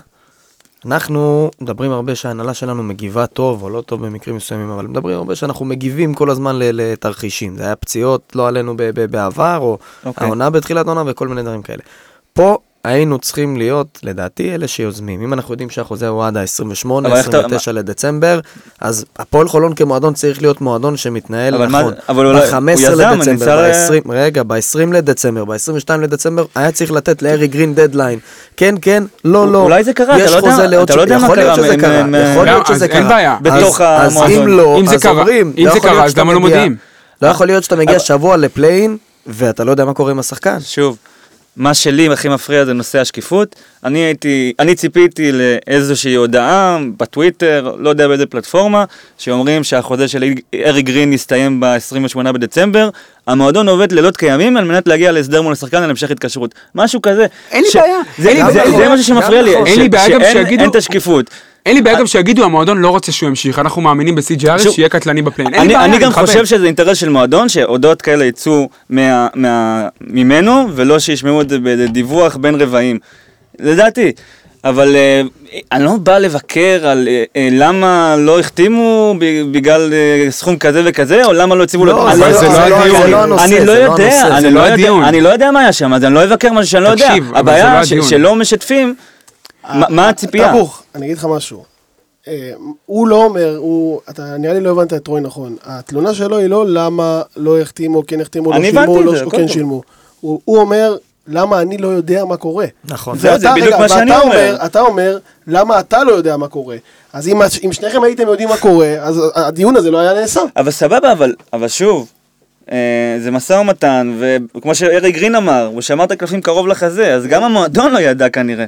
אנחנו מדברים הרבה שההנהלה שלנו מגיבה טוב או לא טוב במקרים מסוימים, אבל מדברים הרבה שאנחנו מגיבים כל הזמן לתרחישים. זה היה פציעות, לא עלינו בעבר, או אוקיי. העונה בתחילת העונה וכל מיני דברים כאלה. פה היינו צריכים להיות, לדעתי, אלה שיוזמים. אם אנחנו יודעים שהחוזה הוא עד ה-28, אבל איך אתה- 29 לדצמבר, אז הפועל חולון כמועדון צריך להיות מועדון שמתנהל אבל מה- נכון. אבל אולי- הוא ב-15 יזם, אני לדצמבר, נמצא ל- ב-20, רגע, ב-20 לדצמבר, ב-22 לדצמבר, היה צריך לתת לארי גרין דדליין. כן, כן, לא, לא. אולי זה קרה, אתה לא יודע- אתה לא יודע מה יכול להיות קרה, שזה קרה, יכול להיות לא, שזה קרה. אין בעיה. בתוך המועדון. אז אם לא, אז קרה- אומרים, אם לא זה קרה, להיות אז למה לא מודיעים? לא יכול להיות שאתה מגיע אבל- שבוע לפליין, ואתה לא יודע מה קורה עם השחקן. שוב, מה שלי הכי מפריע זה נושא השקיפות. אני הייתי, אני ציפיתי לאיזושהי הודעה בטוויטר, לא יודע באיזה פלטפורמה, שאומרים שהחוזה של ארי גרין יסתיים ב-28 בדצמבר. המועדון עובד לילות כימים על מנת להגיע להסדר מול השחקן על המשך התקשרות. משהו כזה. אין לי ש- בעיה. זה, זה, בעיה. זה משהו שמפריע לי. אין לי בעיה גם שאין- שיגידו- אין את השקיפות. אין לי בעיה גם שיגידו, המועדון לא רוצה שהוא ימשיך, אנחנו מאמינים בסי.ג'י שוב, שיהיה קטלני בפליין. אין לי אני, בעיה, אני גם. חושב שזה אינטרס של מועדון, שהודעות כאלה יצאו מה, מה, ממנו, ולא שישמעו את זה בדיווח בין רבעים. לדעתי. אבל אה, אני לא בא לבקר על אה, אה, למה לא החתימו ב- בגלל אה, סכום כזה וכזה, או למה לא הציבו לו... לא, זה לא הדיון. זה לא הנושא, אני לא לא יודע, אני לא יודע, הדיון. אני לא יודע מה היה שם, אז אני לא אבקר משהו שאני לא יודע. הבעיה לא ש- הדיון. שלא משתפים, מה- מה הציפייה? טבוך, אני אגיד לך משהו. אה, הוא לא אומר, הוא, אתה נראה לי לא הבנת את רוי נכון. התלונה שלו היא לא למה לא החתימו, כן החתימו, לא שילמו, לא כן. שילמו. הוא אומר, למה אני לא יודע מה קורה. נכון. זה בדיוק רגע, מה שאני ואתה אומר. אתה אומר, למה אתה לא יודע מה קורה. אז אם אם שניכם הייתם יודעים מה קורה, אז הדיון הזה לא היה נעשה. אבל סבבה, אבל, אבל שוב, אה, זה משא ומתן, וכמו שארי גרין אמר, הוא שמר את הקלפים קרוב לחזה, אז גם המועדון לא ידע כנראה.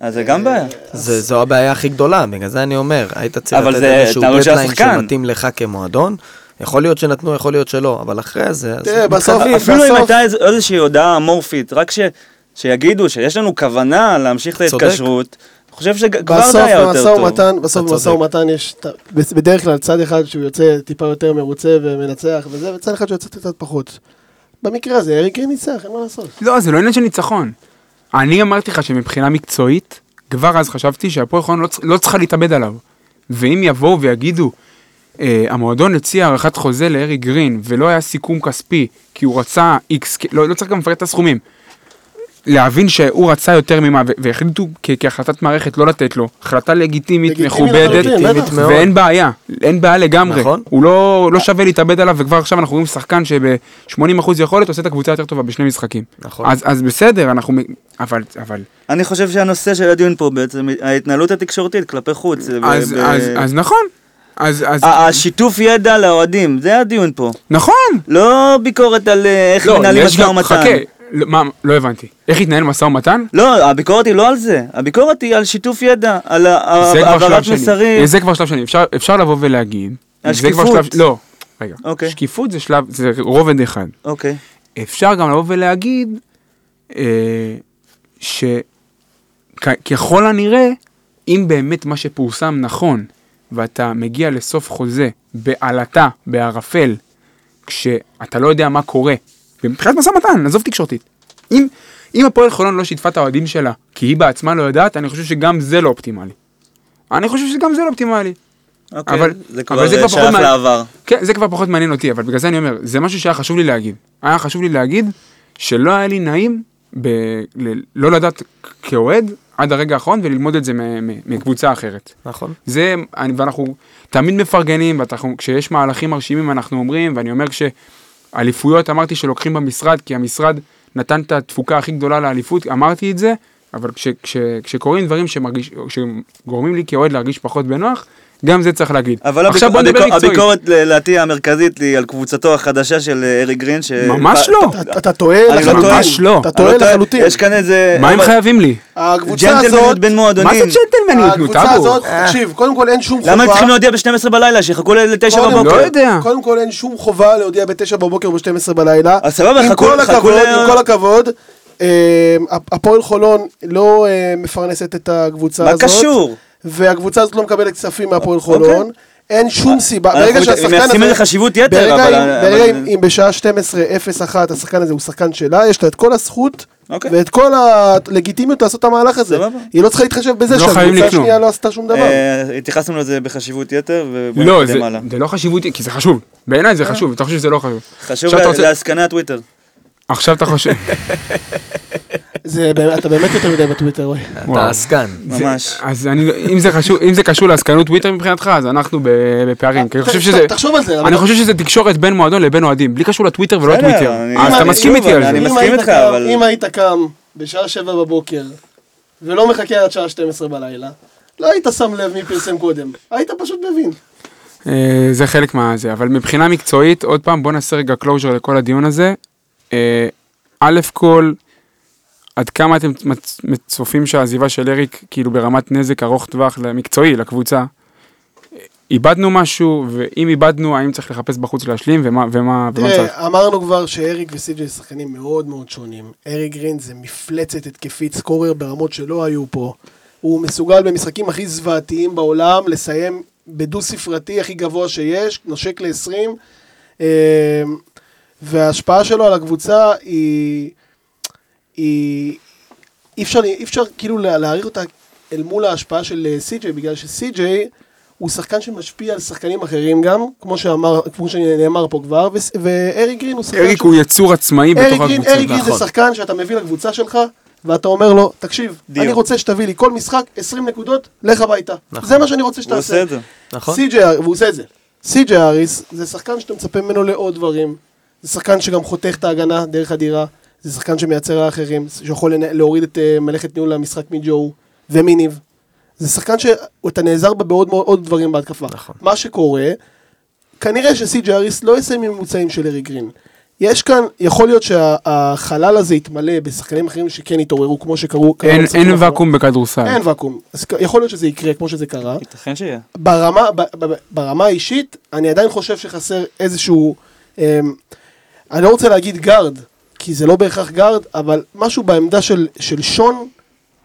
אז זה גם בעיה. זה, זו הבעיה הכי גדולה, בגלל זה אני אומר, היית צריך לתת זה איזשהו דדליין השחקן. שמתאים לך כמועדון. יכול להיות שנתנו, יכול להיות שלא, אבל אחרי זה... תראה, בסוף-. אפילו אם הייתה איז- איזושהי הודעה אמורפית, רק ש- שיגידו שיש לנו כוונה להמשיך את. ההתקשרות, אני חושב שכבר זה היה יותר טוב. ומתן, בסוף במשא. ומתן יש בדרך כלל צד אחד שהוא יוצא טיפה יותר מרוצה ומנצח וזה, וצד אחד שיוצא קצת פחות. במקרה הזה אריק ניצח, אין מה לעשות. לא, זה לא עניין של ניצחון. אני אמרתי לך שמבחינה מקצועית, כבר אז חשבתי שהפועל חולון לא, לא צריכה להתאבד עליו. ואם יבואו ויגידו, אה, המועדון הציע הארכת חוזה לארי גרין, ולא היה סיכום כספי, כי הוא רצה איקס, לא, לא צריך גם לפרט את הסכומים. להבין שהוא רצה יותר ממה, והחליטו כהחלטת מערכת לא לתת לו, החלטה לגיטימית, מכובדת. ואין בעיה, אין בעיה לגמרי. נכון. הוא לא, לא שווה להתאבד עליו, וכבר עכשיו אנחנו רואים שחקן שב-80% יכולת עושה את הקבוצה יותר טובה בשני משחקים. נכון. אז, אז בסדר, אנחנו... אבל, אבל... אני חושב שהנושא של הדיון פה בעצם, ההתנהלות התקשורתית כלפי חוץ. ב- אז, ב- אז, אז נכון. אז, אז... השיתוף ידע לאוהדים, זה הדיון פה. נכון. לא ביקורת על אה, איך מנהלים יש משא גם- ומתן. חכה, לא, מה, לא הבנתי. איך התנהל משא ומתן? לא, הביקורת היא לא על זה, הביקורת היא על שיתוף ידע, על העברת. מסרים. זה כבר שלב שני. אפשר, אפשר לבוא ולהגיד. על שקיפות. שלב- לא, רגע. אוקיי. שקיפות זה שלב, זה רובד אחד. אוקיי. אפשר גם לבוא ולהגיד אה, שככל הנראה, אם באמת מה שפורסם נכון, ואתה מגיע לסוף חוזה בעלטה, בערפל, כשאתה לא יודע מה קורה, ומבחינת משא ומתן, עזוב תקשורתית. אם, אם הפועל חולון לא שיתפה את האוהדים שלה, כי היא בעצמה לא יודעת, אני חושב שגם זה לא אופטימלי. אני חושב שגם זה לא אופטימלי. אוקיי. אבל- זה אבל כבר זה כבר פחות שייך מה- לעבר. כן, זה כבר פחות מעניין אותי, אבל בגלל זה אני אומר, זה משהו שהיה חשוב לי להגיד. היה חשוב לי להגיד שלא היה לי נעים ב... ל... לא לדעת כאוהד עד הרגע האחרון וללמוד את זה מ... מ... מקבוצה אחרת. נכון. זה, אני, ואנחנו תמיד מפרגנים, וכשיש מהלכים מרשימים אנחנו אומרים, ואני אומר כשאליפויות אמרתי שלוקחים במשרד, כי המשרד נתן את התפוקה הכי גדולה לאליפות, אמרתי את זה, אבל כש, כש, כשקורים דברים שמרגיש, שגורמים לי כאוהד להרגיש פחות בנוח, גם זה צריך להגיד. אבל עכשיו הביק- בוא נדבר הביקור- מקצועית. הביקורת לדעתי המרכזית היא על קבוצתו החדשה של אה, ארי גרין. ש- ממש לא. אתה- טועה לא לחלוטין. ממש לא. אתה טועה לא טועה, לחלוטין. יש כאן איזה... מה הם חייבים לי? הקבוצה ג'נטלמניות הזאת, בין מה מועדונים. זה ג'נטלמניות, נו, הקבוצה? הזאת, תקשיב, קודם כל אין שום חובה. למה הם צריכים להודיע ב-12 בלילה? שיחכו ל-9 קודם בבוקר. לא יודע. קודם כל אין שום חובה להודיע ב-9 בבוקר או ב-12 בלילה. אז סבבה, חכו- עם כל הכבוד, אה, הפועל חולון לא אה, מפרנסת את הקבוצה מה הזאת. קשור? והקבוצה הזאת לא מקבלת כספים מהפועל אוקיי. חולון. אין שום סיבה, אנחנו ברגע שהשחקן מייחסים הזה, לזה חשיבות יתר, אבל- ברגע אם- בשעה 12:01 השחקן הזה הוא שחקן שלה, יש לה את כל הזכות אוקיי. ואת כל הלגיטימיות לעשות את המהלך הזה. היא לא צריכה להתחשב בזה לא שהקבוצה. השנייה לא עשתה שום דבר. אה, התייחסנו לזה בחשיבות יתר, ובואו לא, נתקדם זה, הלאה. זה לא חשיבות, כי זה חשוב. בעיניי זה חשוב, אתה חושב שזה לא חשוב. חשוב עכשיו אתה עכשיו אתה חושב... זה אתה באמת יותר מדי בטוויטר, רועי. וואו. אתה עסקן. ממש. אז אני, אם זה חשוב, אם זה קשור לעסקנות טוויטר מבחינתך, אז אנחנו בפערים. כי אני חושב שזה... תחשוב על זה. אני חושב שזה תקשורת בין מועדון לבין אוהדים, בלי קשור לטוויטר ולא בסדר, טוויטר. אני- אז אתה אני- מסכים איתי על אני זה. אם מסכים היית איתך, קם- אבל- אם היית קם בשעה שבע בבוקר ולא מחכה עד שעה 12 בלילה, לא היית שם לב מי פרסם קודם. היית פשוט מבין. אה, זה חלק מהזה, אבל מבחינה מקצועית, עוד פעם, בוא נעשה רגע closure לכל הדיון הזה. אה, א' כל, עד כמה אתם צופים שהעזיבה של אריק, כאילו ברמת נזק ארוך טווח מקצועי לקבוצה, אה, איבדנו משהו, ואם איבדנו, האם צריך לחפש בחוץ להשלים, ומה, ומה, ומה צריך? תראה, אמרנו כבר שאריק וסי.ג'יי שחקנים מאוד מאוד שונים. אריק גרין זה מפלצת התקפית scorer ברמות שלא היו פה. הוא מסוגל במשחקים הכי זוועתיים בעולם לסיים בדו ספרתי הכי גבוה שיש, נושק ל-20. וההשפעה שלו על הקבוצה היא... היא... אי אפשר, אי אפשר כאילו לה- להעריך אותה אל מול ההשפעה של אה, סי.ג'יי, בגלל שסי.ג'יי הוא שחקן שמשפיע על שחקנים אחרים גם, כמו שאמר, כמו שנאמר פה כבר, ואריק גרין הוא שחקן... אריק שהוא- הוא יצור עצמאי בתוך הקבוצה. אריק גרין זה נכון. שחקן שאתה מביא לקבוצה שלך, ואתה אומר לו, תקשיב, דיו. אני רוצה שתביא לי כל משחק 20 נקודות, לך הביתה. נכון. זה מה שאני רוצה הוא שתעשה. עושה את זה. נכון? סי.ג'יי, והוא עושה את זה. סי.ג'יי אריס זה שחקן שאתה מצפה ממנו לעוד דברים. זה שחקן שגם חותך את ההגנה דרך הדירה. זה שחקן שמייצר לאחרים, שיכול להוריד את אה, מלאכת ניהול המשחק מג'ו ומיניב. זה שחקן שאתה נעזר בה בעוד מאוד עוד דברים בהתקפה. נכון. מה שקורה, כנראה שסי.ג'י אריס לא יסיים עם ממוצעים של ארי גרין. יש כאן, יכול להיות שהחלל הזה יתמלא בשחקנים אחרים שכן יתעוררו, כמו שקרו... אין- אין. ואקום בכדורסל. אין ואקום. אז יכול להיות שזה יקרה כמו שזה קרה. ייתכן שיהיה. ברמה, ב, ב, ברמה האישית, אני עדיין חושב שחסר איזשהו... אמ, אני לא רוצה להגיד גארד, כי זה לא בהכרח גארד, אבל משהו בעמדה של, של שון,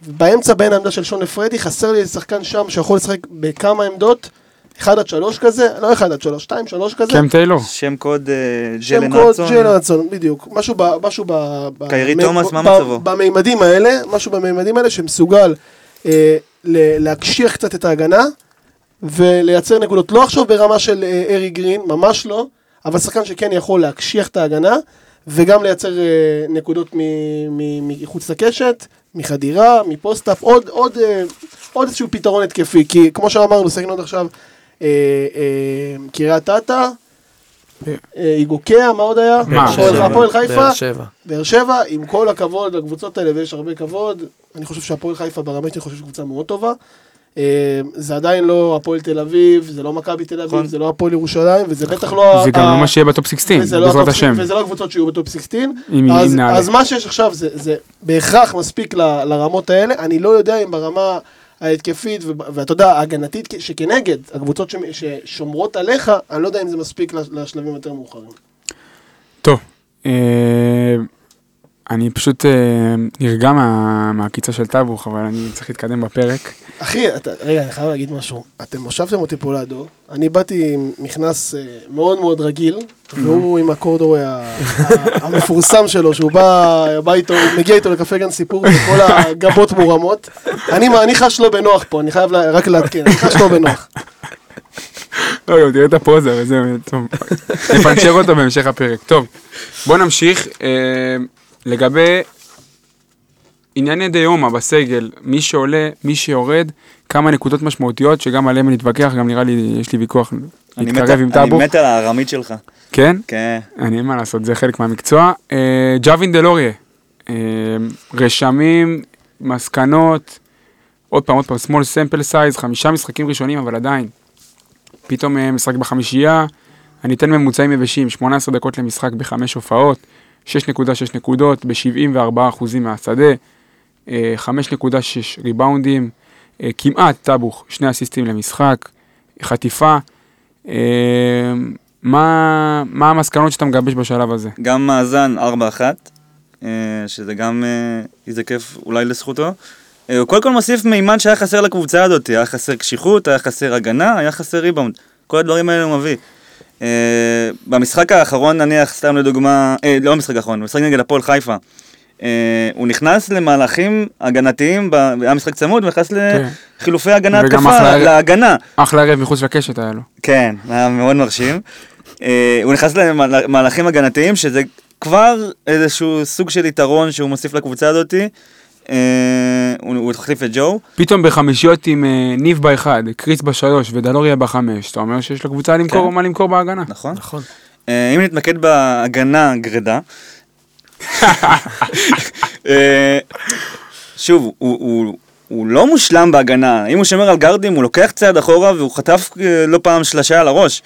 באמצע בין העמדה של שון לפרדי, חסר לי שחקן שם שיכול לשחק בכמה עמדות, 1 עד 3 כזה, לא 1 עד 3, 2, 3 כזה. קם טיילור. שם קוד אה, שם ג'לן קוד, רצון. ג'יילן רצון, בדיוק. משהו ב... משהו ב... ב- קיירי ב- תומאס, מה ב- מצבו? במימדים האלה, משהו במימדים האלה שמסוגל אה, להקשיח קצת את ההגנה ולייצר נקודות. לא עכשיו ברמה של אה, ארי גרין, ממש לא, אבל שחקן שכן יכול להקשיח את ההגנה וגם לייצר אה, נקודות מ- מ- מחוץ לקשת, מחדירה, מפוסט-אפ, עוד, עוד, אה, עוד איזשהו פתרון התקפי. כי כמו שאמרנו, שחקנו עד עכשיו אה, אה, קריית אתא. אה, איגוקיה, מה עוד היה? מה? הפועל- חיפה, באר שבע. באר שבע, עם כל הכבוד לקבוצות האלה, ויש הרבה כבוד, אני חושב שהפועל חיפה ברמה שלי חושב שקבוצה מאוד טובה. אה, זה עדיין לא הפועל תל אביב, זה לא מכבי תל אביב, נכון. זה לא הפועל ירושלים, וזה בטח לא... זה גם לא מה שיהיה בטופ 16, וזה לא בעזרת השם. וזה לא הקבוצות שיהיו בטופ 16. אם אז, מה שיש עכשיו זה, זה בהכרח מספיק ל, לרמות האלה, אני לא יודע אם ברמה ההתקפית, ו- ואתה יודע, ההגנתית שכנגד, הקבוצות ש, ששומרות עליך, אני לא יודע אם זה מספיק לש- לשלבים יותר מאוחרים. טוב, אה, אני פשוט אה, נרגע מה- מהעקיצה של טאבוך, אבל אני צריך להתקדם בפרק. אחי, אתה, רגע, אני חייב להגיד משהו. אתם הושבתם אותי פה לידו, אני באתי עם מכנס אה, מאוד מאוד רגיל, והוא עם הקורדורי המפורסם שלו, שהוא בא, בא איתו, מגיע איתו לקפה גן סיפור, וכל הגבות מורמות. אני, אני חש לא בנוח פה, אני חייב לה, רק לעדכן, אני חש לא בנוח. לא, גם תראה את הפוזה וזהו, טוב. נפנצ'ר אותו בהמשך הפרק. טוב, בוא נמשיך. לגבי ענייני דיומא בסגל, מי שעולה, מי שיורד, כמה נקודות משמעותיות, שגם עליהן נתווכח, גם נראה לי, יש לי ויכוח אני להתקרב עם אני טאבוך. מת על הארמית שלך. כן? כן. אני אין מה לעשות, זה חלק מהמקצוע. אה, ג'אווין דלוריה, אה, רשמים, מסקנות, עוד פעם, עוד פעם, small sample size, חמישה משחקים ראשונים, אבל עדיין. פתאום אה, משחק בחמישייה, אני אתן ממוצעים יבשים, 18 דקות למשחק בחמש הופעות, 6.6 נקודות, ב-74% מהשדה, אה, 5.6 ריבאונדים, אה, כמעט טאבוך, שני אסיסטים למשחק, חטיפה. אה, מה, מה המסקנות שאתה מגבש בשלב הזה? גם מאזן 4-1, אה, שזה גם אה, איזה כיף אולי לזכותו. אה, הוא קודם כל מוסיף מימד שהיה חסר לקבוצה הזאת, היה חסר קשיחות, היה חסר הגנה, היה חסר ריבאונד. כל הדברים האלה הוא מביא. אה, במשחק האחרון נניח, סתם לדוגמה, אה, לא במשחק האחרון, במשחק נגד הפועל חיפה. אה, הוא נכנס למהלכים הגנתיים, ב- היה משחק צמוד, הוא נכנס לחילופי הגנה התקפה, אחלה- להגנה. אחלה ערב מחוץ לקשת היה לו. כן, היה מאוד מרשים. אה, הוא נכנס למהלכים הגנתיים, שזה כבר איזשהו סוג של יתרון שהוא מוסיף לקבוצה הזאתי. אה, הוא הוא החליף את ג'ו. פתאום בחמישיות עם אה, ניב באחד, קריס בשלוש ודלוריה בחמש, אתה אומר שיש לקבוצה למכור כן. מה למכור בהגנה. נכון? נכון. אה, אם נתמקד בהגנה גרידה. אה, שוב, הוא, הוא, הוא לא מושלם בהגנה. אם הוא שומר על גרדים, הוא לוקח צעד אחורה והוא חטף אה, לא פעם שלשה על הראש.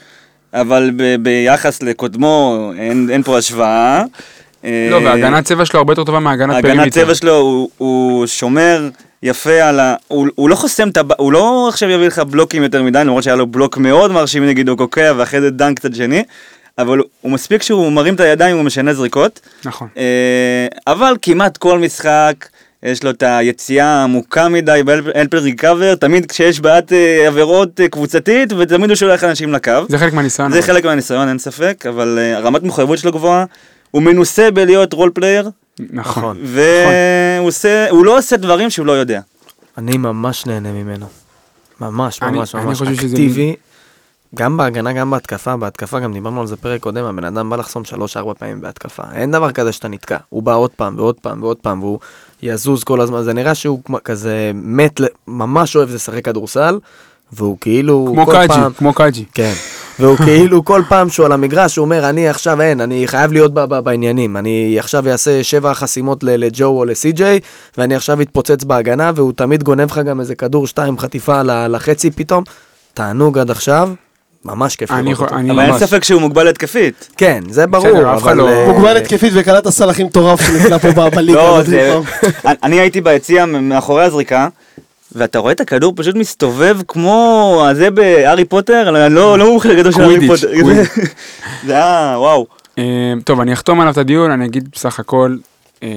אבל ב- ביחס לקודמו אין, אין פה השוואה. אה, לא, והגנת צבע שלו הרבה יותר טובה מהגנת הגנת perimeter. צבע שלו הוא, הוא שומר יפה על ה... הוא, הוא לא חוסם את ה... הוא לא עכשיו יביא לך בלוקים יותר מדי, למרות שהיה לו בלוק מאוד מרשים נגיד אוקוקיה ואחרי זה דנק קצת שני, אבל הוא מספיק שהוא מרים את הידיים הוא משנה זריקות. נכון. אה, אבל כמעט כל משחק יש לו את היציאה העמוקה מדי ב help and recover, תמיד כשיש בעיית אה, עבירות אה, קבוצתית ותמיד הוא שולח אנשים לקו. זה חלק מהניסיון. זה. חלק מהניסיון, אין ספק, אבל אה, רמת מחויבות שלו גבוהה. הוא מנוסה בלהיות role player, נכון. והוא עושה, הוא לא עושה דברים שהוא לא יודע. אני ממש נהנה ממנו. ממש, אני- ממש, אני ממש אקטיבי. גם בהגנה, גם בהתקפה. בהתקפה גם דיברנו על זה פרק קודם, הבן אדם בא לחסום שלוש-ארבע פעמים בהתקפה. אין דבר כזה שאתה נתקע. הוא בא עוד פעם ועוד פעם ועוד פעם, והוא יזוז כל הזמן. זה נראה שהוא כזה מת, ממש אוהב לשחק כדורסל, והוא כאילו... כמו קאג'י, פעם- כמו קאג'י. כן. והוא כאילו כל פעם שהוא על המגרש, הוא אומר, אני עכשיו אין, אני חייב להיות בעניינים. אני עכשיו אעשה שבע חסימות ל- לג'ו או לסי.ג'יי, ואני עכשיו אתפוצץ בהגנה, והוא תמיד גונב לך גם איזה כדור שתיים חטיפה ל- לחצי פתאום. תענוג עד עכשיו, ממש כיף אני לראות אותו. אני- אבל אין. ספק שהוא מוגבל התקפית. כן, זה ברור, אבל... לא- אה, מוגבל התקפית וקלט הסל הכי מטורף שנקלע פה בליגה. לא. אני הייתי ביציע מאחורי הזריקה, ואתה רואה את הכדור פשוט מסתובב כמו הזה בהארי פוטר, אני לא לא מומחה גדול של הארי קווידיץ', פוטר. זה היה, וואו. אה, טוב, אני אחתום עליו את הדיון, אני אגיד בסך הכל, אה,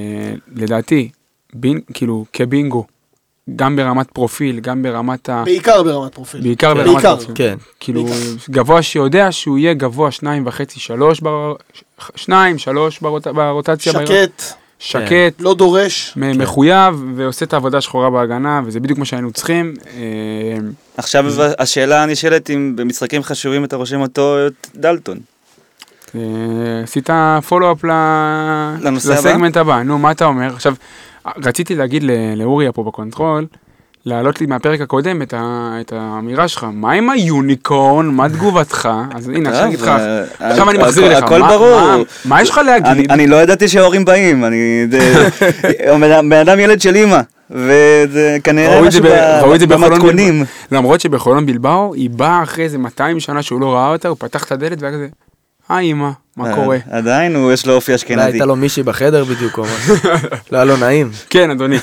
לדעתי, בין, כאילו, כבינגו, גם ברמת פרופיל, גם ברמת ה... בעיקר ברמת פרופיל. בעיקר ברמת בעיקר. פרופיל. כן. כאילו, בעיקר. גבוה שיודע שהוא יהיה גבוה שניים וחצי, שלוש, בר... שניים, שלוש ברוט... ברוטציה. שקט, שקט, לא דורש. מ- מחויב, ועושה את העבודה השחורה בהגנה, וזה בדיוק מה שהיינו צריכים. אה, עכשיו השאלה הנשאלת אם במשחקים חשובים אתה רושם אותו את דלטון. אה, עשית follow-up? לסגמנט הבא, נו, מה אתה אומר? עכשיו, רציתי להגיד ל- לאוריה פה ב control, להעלות לי מהפרק הקודם את, ה... את האמירה שלך, מה עם ה unicorn, מה תגובתך? אז הנה, עכשיו אני אגיד לך, אה, עכשיו אני מחזיר לך, הכל ברור. מה- יש לך אני, להגיד? אני לא ידעתי שההורים באים, אני... בן אדם ילד של אימא, וזה כנראה משהו ב- במתכונים. למרות שבחולון בלבאו, היא באה אחרי איזה 200 שנה שהוא לא ראה אותה, הוא פתח את הדלת והיה כזה, היי אמא, מה קורה? אה, עדיין הוא יש לו אופי אולי אשכנזי. הייתה לו מישהי בחדר בדיוק, או משהו. לא היה לו נעים. כן, אדוני.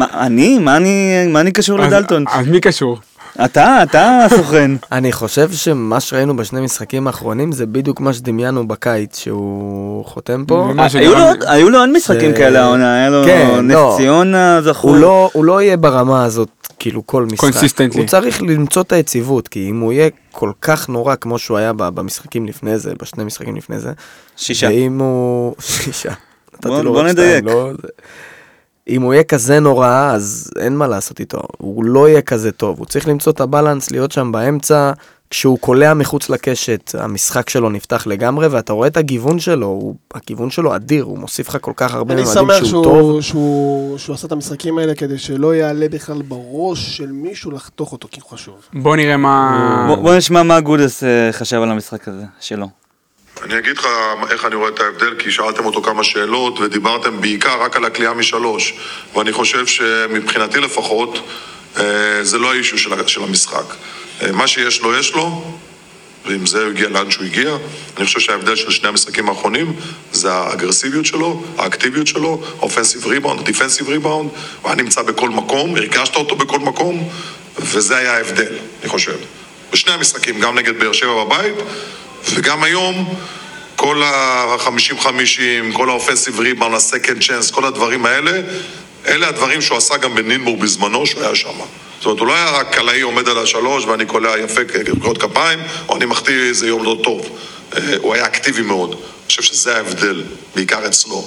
אני? מה אני מה אני קשור לדלטון? אז מי קשור? אתה, אתה הסוכן. אני חושב שמה שראינו בשני משחקים האחרונים זה בדיוק מה שדמיינו בקיץ, שהוא חותם פה. ש- היו לו עוד- משחקים כאלה העונה, היה לו כן, נס לא. ציונה זכור. הוא לא, הוא לא יהיה ברמה הזאת, כאילו, כל משחק. Consistently. הוא צריך למצוא את היציבות, כי אם הוא יהיה כל כך נורא כמו שהוא היה במשחקים לפני זה, בשני משחקים לפני זה, שישה. ואם הוא... שישה. בוא- בוא נדייק. לא- אם הוא יהיה כזה נורא, אז אין מה לעשות איתו. הוא לא יהיה כזה טוב. הוא צריך למצוא את הבלנס, להיות שם באמצע. כשהוא קולע מחוץ לקשת, המשחק שלו נפתח לגמרי, ואתה רואה את הגיוון שלו, הוא, הגיוון שלו אדיר, הוא מוסיף לך כל כך הרבה אני ממדים שמח שהוא טוב. שהוא, שהוא, שהוא עשה את המשחקים האלה כדי שלא יעלה בכלל בראש של מישהו לחתוך אותו, כי הוא חשוב. בוא נראה מה... בוא בוא נשמע מה גודס אה, חשב על המשחק הזה, שלו. אני אגיד לך איך אני רואה את ההבדל, כי שאלתם אותו כמה שאלות ודיברתם בעיקר רק על הקליעה משלוש. ואני חושב שמבחינתי לפחות, אה, זה לא האישו של המשחק. אה, מה שיש לו, יש לו, ועם זה הוא הגיע לאן שהוא הגיע. אני חושב שההבדל של שני המשחקים האחרונים זה האגרסיביות שלו, האקטיביות שלו, האופנסיב ריבאונד, הדיפנסיב ריבאונד. הוא היה נמצא בכל מקום, הרגשת אותו בכל מקום, וזה היה ההבדל, אני חושב. בשני המשחקים, גם נגד באר שבע בבית, וגם היום, כל ה-50-50, כל האופנסיב ריבאונד, הסקנד צ'אנס, כל הדברים האלה, אלה הדברים שהוא עשה גם בנינבורג בזמנו, שהוא היה שם. זאת אומרת, הוא לא היה רק קלעי עומד על השלוש ואני קולע יפה כקריאות כפיים, או אני מחטיא איזה יום לא טוב. אה, הוא היה אקטיבי מאוד. אני חושב שזה ההבדל, בעיקר אצלו.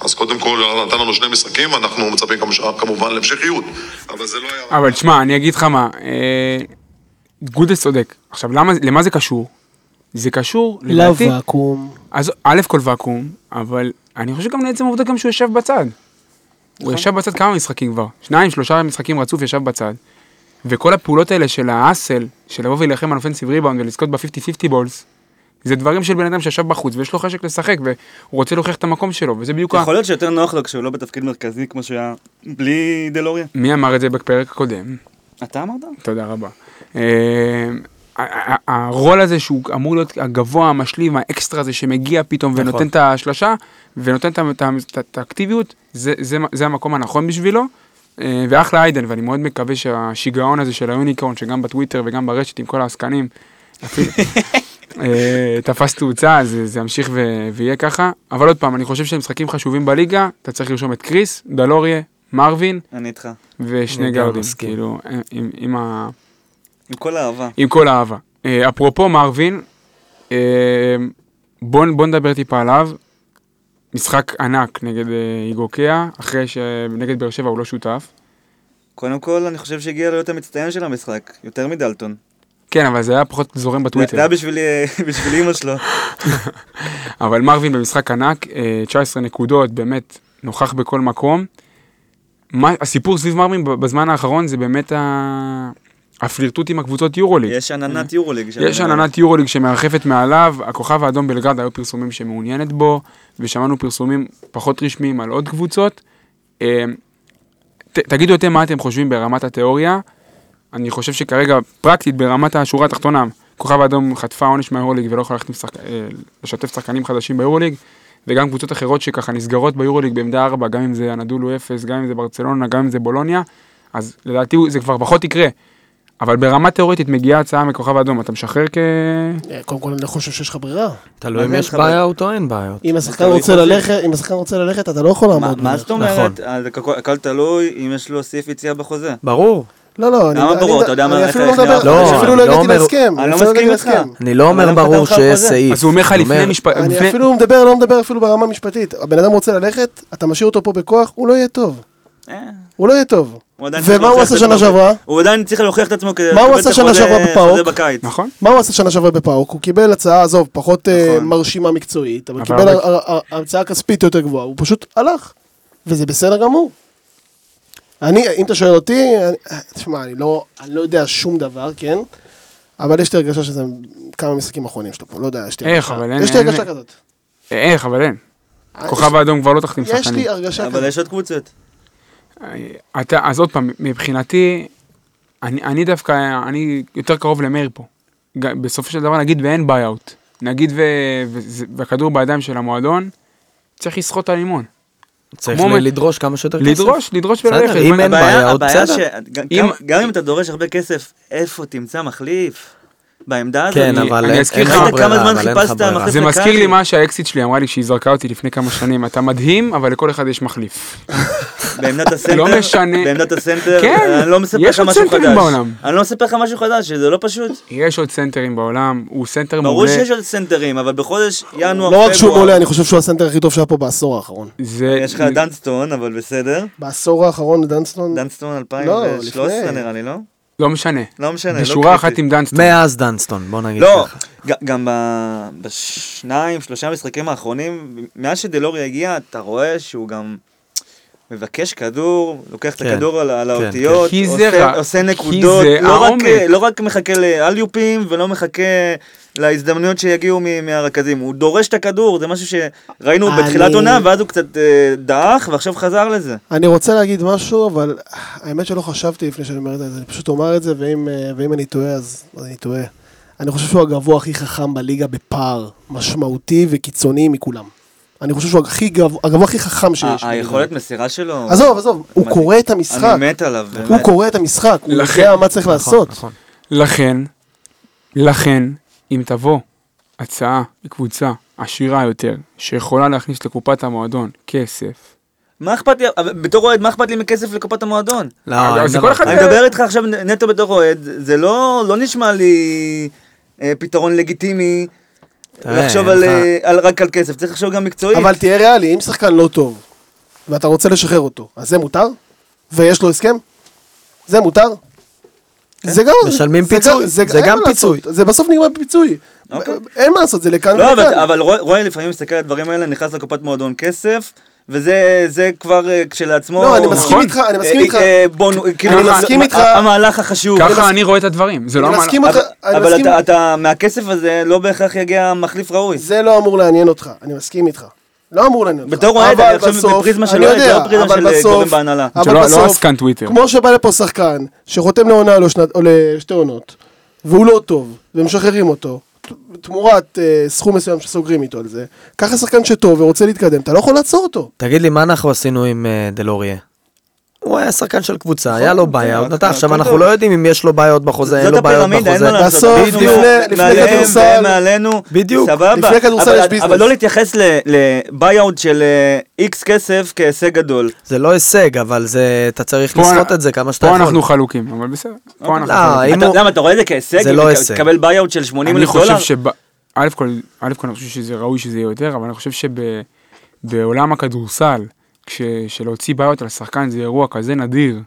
אז קודם כל, נתן לנו שני משחקים, אנחנו מצפים כמובן להמשכיות. אבל זה לא היה... אבל תשמע, אני אגיד לך מה, אה, גודס צודק. עכשיו, למה, למה זה קשור? זה קשור, לדעתי, לוואקום. אז א' כל ואקום, אבל אני חושב גם לעצם העובדה גם שהוא יושב בצד. הוא ישב בצד כמה משחקים כבר, שניים, שלושה משחקים רצוף ישב בצד. וכל הפעולות האלה של האסל, של לבוא ולהילחם על אופנסיב ריבאונד ולזכות ב-50-50 בולס, זה דברים של בן אדם שישב בחוץ ויש לו חשק לשחק והוא רוצה להוכיח את המקום שלו, וזה בדיוק. יכול להיות שיותר נוח לו כשהוא לא בתפקיד מרכזי כמו שהיה בלי דלוריה? מי אמר את זה בפרק הקודם? אתה אמרת? תודה רבה. אה, הרול הזה שהוא אמור להיות הגבוה, המשלים, האקסטרה הזה שמגיע פתאום נכון. ונותן את ההשלשה, ונותן את האקטיביות, זה- זה זה המקום הנכון בשבילו. אה, ואחלה איידן, ואני מאוד מקווה שהשיגעון הזה של היוניקורן, שגם בטוויטר וגם ברשת עם כל העסקנים, אה, תפס תאוצה, אז זה ימשיך ו- ויהיה ככה. אבל עוד פעם, אני חושב שהם משחקים חשובים בליגה, אתה צריך לרשום את קריס, דלוריה, מרווין אני איתך. ושני גארדים. כאילו, עם- עם ה... עם כל האהבה. עם כל האהבה. אה, אפרופו מרווין, אה, בוא, בוא נדבר טיפה עליו. משחק ענק נגד אה, איגוקיה, אחרי שנגד באר שבע הוא לא שותף. קודם כל, אני חושב שהגיע להיות המצטיין של המשחק, יותר מדלטון. כן, אבל זה היה פחות זורם זה בטוויטר. היה בשבילי, בשביל אימא שלו. אבל מרווין במשחק ענק, אה, 19 נקודות, באמת נוכח בכל מקום. מה, הסיפור סביב מרווין בזמן האחרון זה באמת ה... הפלירטוט עם הקבוצות יורוליג. יש עננת יורוליג. יש עננת יורוליג שמרחפת מעליו, הכוכב האדום בלגרד היו פרסומים שמעוניינת בו, ושמענו פרסומים פחות רשמיים על עוד קבוצות. אה, ת, תגידו אתם מה אתם חושבים ברמת התיאוריה. אני חושב שכרגע, פרקטית, ברמת השורה התחתונה, כוכב האדום חטפה עונש מהיורוליג ולא יכולה שחק... אה, לשתף שחקנים חדשים ביורוליג, וגם קבוצות אחרות שככה נסגרות ביורוליג בעמדה 4, גם אם זה הנדולו 0, גם אם זה ברצלונה, גם אם זה בולוניה, אז לדעתי זה כבר פחות יקרה. אבל ברמה תיאורטית מגיעה הצעה מכוכב האדום, אתה משחרר כ... קודם כל אני לא חושב שיש לך ברירה. תלוי אם יש בעיות או אין בעיות. אם השחקן רוצה. ללכת, אם השחקן רוצה ללכת, אתה לא יכול לעמוד. מה. זאת אומרת? נכון. הכל תלוי אם יש לו סעיף יציאה בחוזה. ברור. לא, לא, אני למה אני- ברור? אתה יודע מה- אני איך- אפילו לא איך מדבר, לא, אני אפילו אני לא לא הגעתי אומר- להסכם. אני לא מסכים איתך. אני לא אומר ברור שיש? סעיף. אז הוא אומר לך אני לפני משפט... אני אפילו מדבר, לא מדבר אפילו ברמה המשפטית. הבן אדם רוצה ללכת, אתה משאיר אותו פה בכוח, הוא לא יהיה טוב. אה, הוא לא יהיה טוב. ומה הוא עשה את שנה. שעברה? הוא עדיין צריך להוכיח את עצמו כדי מה הוא לקבל עשה את שנה החוזה- שעברה בפאוק? נכון? מה הוא עשה שנה שעברה בפאוק? הוא קיבל הצעה, עזוב, פחות אה, נכון. מרשימה מקצועית, אבל אבל קיבל הצעה כספית יותר גבוהה, הוא פשוט הלך. וזה בסדר גמור. אני, אם אתה שואל אותי, תשמע, אני לא, אני לא יודע שום דבר, כן? אבל יש לי הרגשה שזה כמה משחקים אחרונים שלו פה, לא יודע, יש לי איך, הרגשה. אבל אין- יש לי אין- הרגשה כזאת. איך, אבל אין. כוכב האדום כבר לא תחתים יש שחקנים. לי הרגשה אבל כזאת. יש עוד קבוצות. אתה, אז עוד פעם, מבחינתי, אני, אני דווקא, אני יותר קרוב למאיר פה. בסופו של דבר נגיד ואין buyout. נגיד ו, וזה- והכדור בידיים של המועדון, צריך לסחוט את הלימון. צריך ל- מ- לדרוש כמה שיותר כסף. לדרוש, לדרוש בסדר, וללכת. אם אין בעיה, עוד הבעיה בסדר. שגם אם- גם אם אתה דורש הרבה כסף, איפה תמצא מחליף? בעמדה הזאת. כן, אבל אני אזכיר לך כמה זמן חיפשת. מחליף זה מזכיר. לי מה שהאקסית שלי אמרה לי שהיא זרקה אותי לפני כמה שנים, אתה מדהים, אבל לכל אחד יש מחליף. בעמדת הסנטר, לא משנה. בעמדת הסנטר, כן, אני לא מספר יש לך עוד משהו סנטרים חדש. בעולם. אני לא מספר לך משהו חדש, שזה לא פשוט. יש עוד סנטרים בעולם, הוא סנטר ברור מעולה. שיש עוד סנטרים, אבל בחודש ינואר, לא רק שהוא מעולה, אני חושב שהוא הסנטר הכי טוב שהיה פה בעשור האחרון. יש לך דנסטון, אבל בסדר. בעשור האחרון דנסטון, דנסטון לא, 2013 לפני. נראה לי, לא? לא משנה. לא משנה, לא בשורה אחת קריטי. עם דנסטון. מאז דנסטון, בוא נגיד לא, ככה. ג- גם ב- בשניים, שלושה משחקים האחרונים, מאז שדלורי הגיע, אתה רואה שהוא גם מבקש כדור, לוקח את כן, הכדור על, על כן, האותיות, זה עושה, עושה נקודות, לא רק. לא רק מחכה לאליופים ולא מחכה להזדמנויות שיגיעו מ- מהרכזים, הוא דורש את הכדור, זה משהו שראינו אני- בתחילת עונה, ואז הוא קצת אה, דעך, ועכשיו חזר לזה. אני רוצה להגיד משהו, אבל האמת שלא חשבתי לפני שאני אומר את זה, אני פשוט אומר את זה, ואם, אה, ואם אני טועה, אז אני טועה. אני חושב שהוא הגבוה הכי חכם בליגה בפער משמעותי וקיצוני מכולם. אני חושב שהוא הכי גבוה, הגבוה הכי חכם שיש. ה- בליגה. היכולת מסירה שלו, עזוב, עזוב, הוא. קורא את המשחק. אני מת עליו, הוא באמת. קורא את המשחק, הוא לכן- יודע מה צריך לעשות. נכון. לכן, לכן, אם תבוא הצעה מקבוצה עשירה יותר, שיכולה להכניס לקופת המועדון כסף, מה אכפת לי, בתור אוהד, מה אכפת לי מכסף לקופת המועדון? לא, זה כל אחד-. אני מדבר איתך עכשיו נטו בתור אוהד, זה לא, לא נשמע לי אה, פתרון לגיטימי לחשוב על, אה, על, רק על כסף, צריך לחשוב גם מקצועית. אבל תהיה ריאלי, אם שחקן לא טוב, ואתה רוצה לשחרר אותו, אז זה מותר? ויש לו הסכם? זה מותר? זה גם... כן. משלמים זה פיצוי, זה אין גם מה לעשות, פיצוי. זה בסוף נגמר בפיצוי. אוקיי. אין מה לעשות, זה לכאן לא, אבל, ולכאן. אבל רוי, רוי לפעמים מסתכל על הדברים האלה, נכנס לקופת מועדון כסף, וזה זה כבר אה, כשלעצמו... לא, אני מסכים נכון. איתך, אני מסכים אה, איתך. אה, בוא, נו, כאילו, אני מסכים איתך. המהלך החשוב. ככה אני רואה את הדברים. זה לא אני המהלך- מסכים איתך, אבל, אני מסכים- אתה, אתה, מהכסף הזה לא בהכרח יגיע מחליף ראוי. זה לא אמור לעניין אותך, אני מסכים איתך. לא אמור לעניין אותך. בתור אוהד, אבל אני עכשיו בסוף- בפריזמה של אני אוהד, יודע, לא בפריזמה אבל של, גורם בהנהלה. אבל לא בסוף, עסקן טוויטר. כמו שבא לפה שחקן, שחותם לעונה או לשתי עונות, והוא לא טוב, ומשחררים אותו, תמורת אה, סכום מסוים שסוגרים איתו על זה, ככה שחקן שטוב ורוצה להתקדם, אתה לא יכול לעצור אותו. תגיד לי, מה אנחנו עשינו עם אה, דלוריה? הוא היה שחקן של קבוצה, היה לו בעיה, הכל נתן, עכשיו. אנחנו לא יודעים אם יש לו בעיות בחוזה, אין זאת לו בעיות הפירמידה, בחוזה. לעשות. בסוף, אנחנו לפני- כדורסל- מעלינו, בדיוק. סבבה. לפני כדורסל אבל- יש business. אבל לא להתייחס ל buyout של איקס כסף כהישג גדול. זה לא הישג, אבל זה, אתה צריך פה לסחוט את זה כמה שאתה פה יכול. אנחנו חלוקים, אבל בסדר. פה אנחנו לא, חלוקים. הוא- למה, אתה רואה את זה כהישג? זה לא הישג. תקבל buyout של 80 אני אלף דולר? חושב שב... א' כל, א' כל אני חושב שזה ראוי שזה יהיה יותר, אבל אני חושב שבעולם הכדורסל, כש, שלהוציא buyout על שחקן זה אירוע כזה נדיר,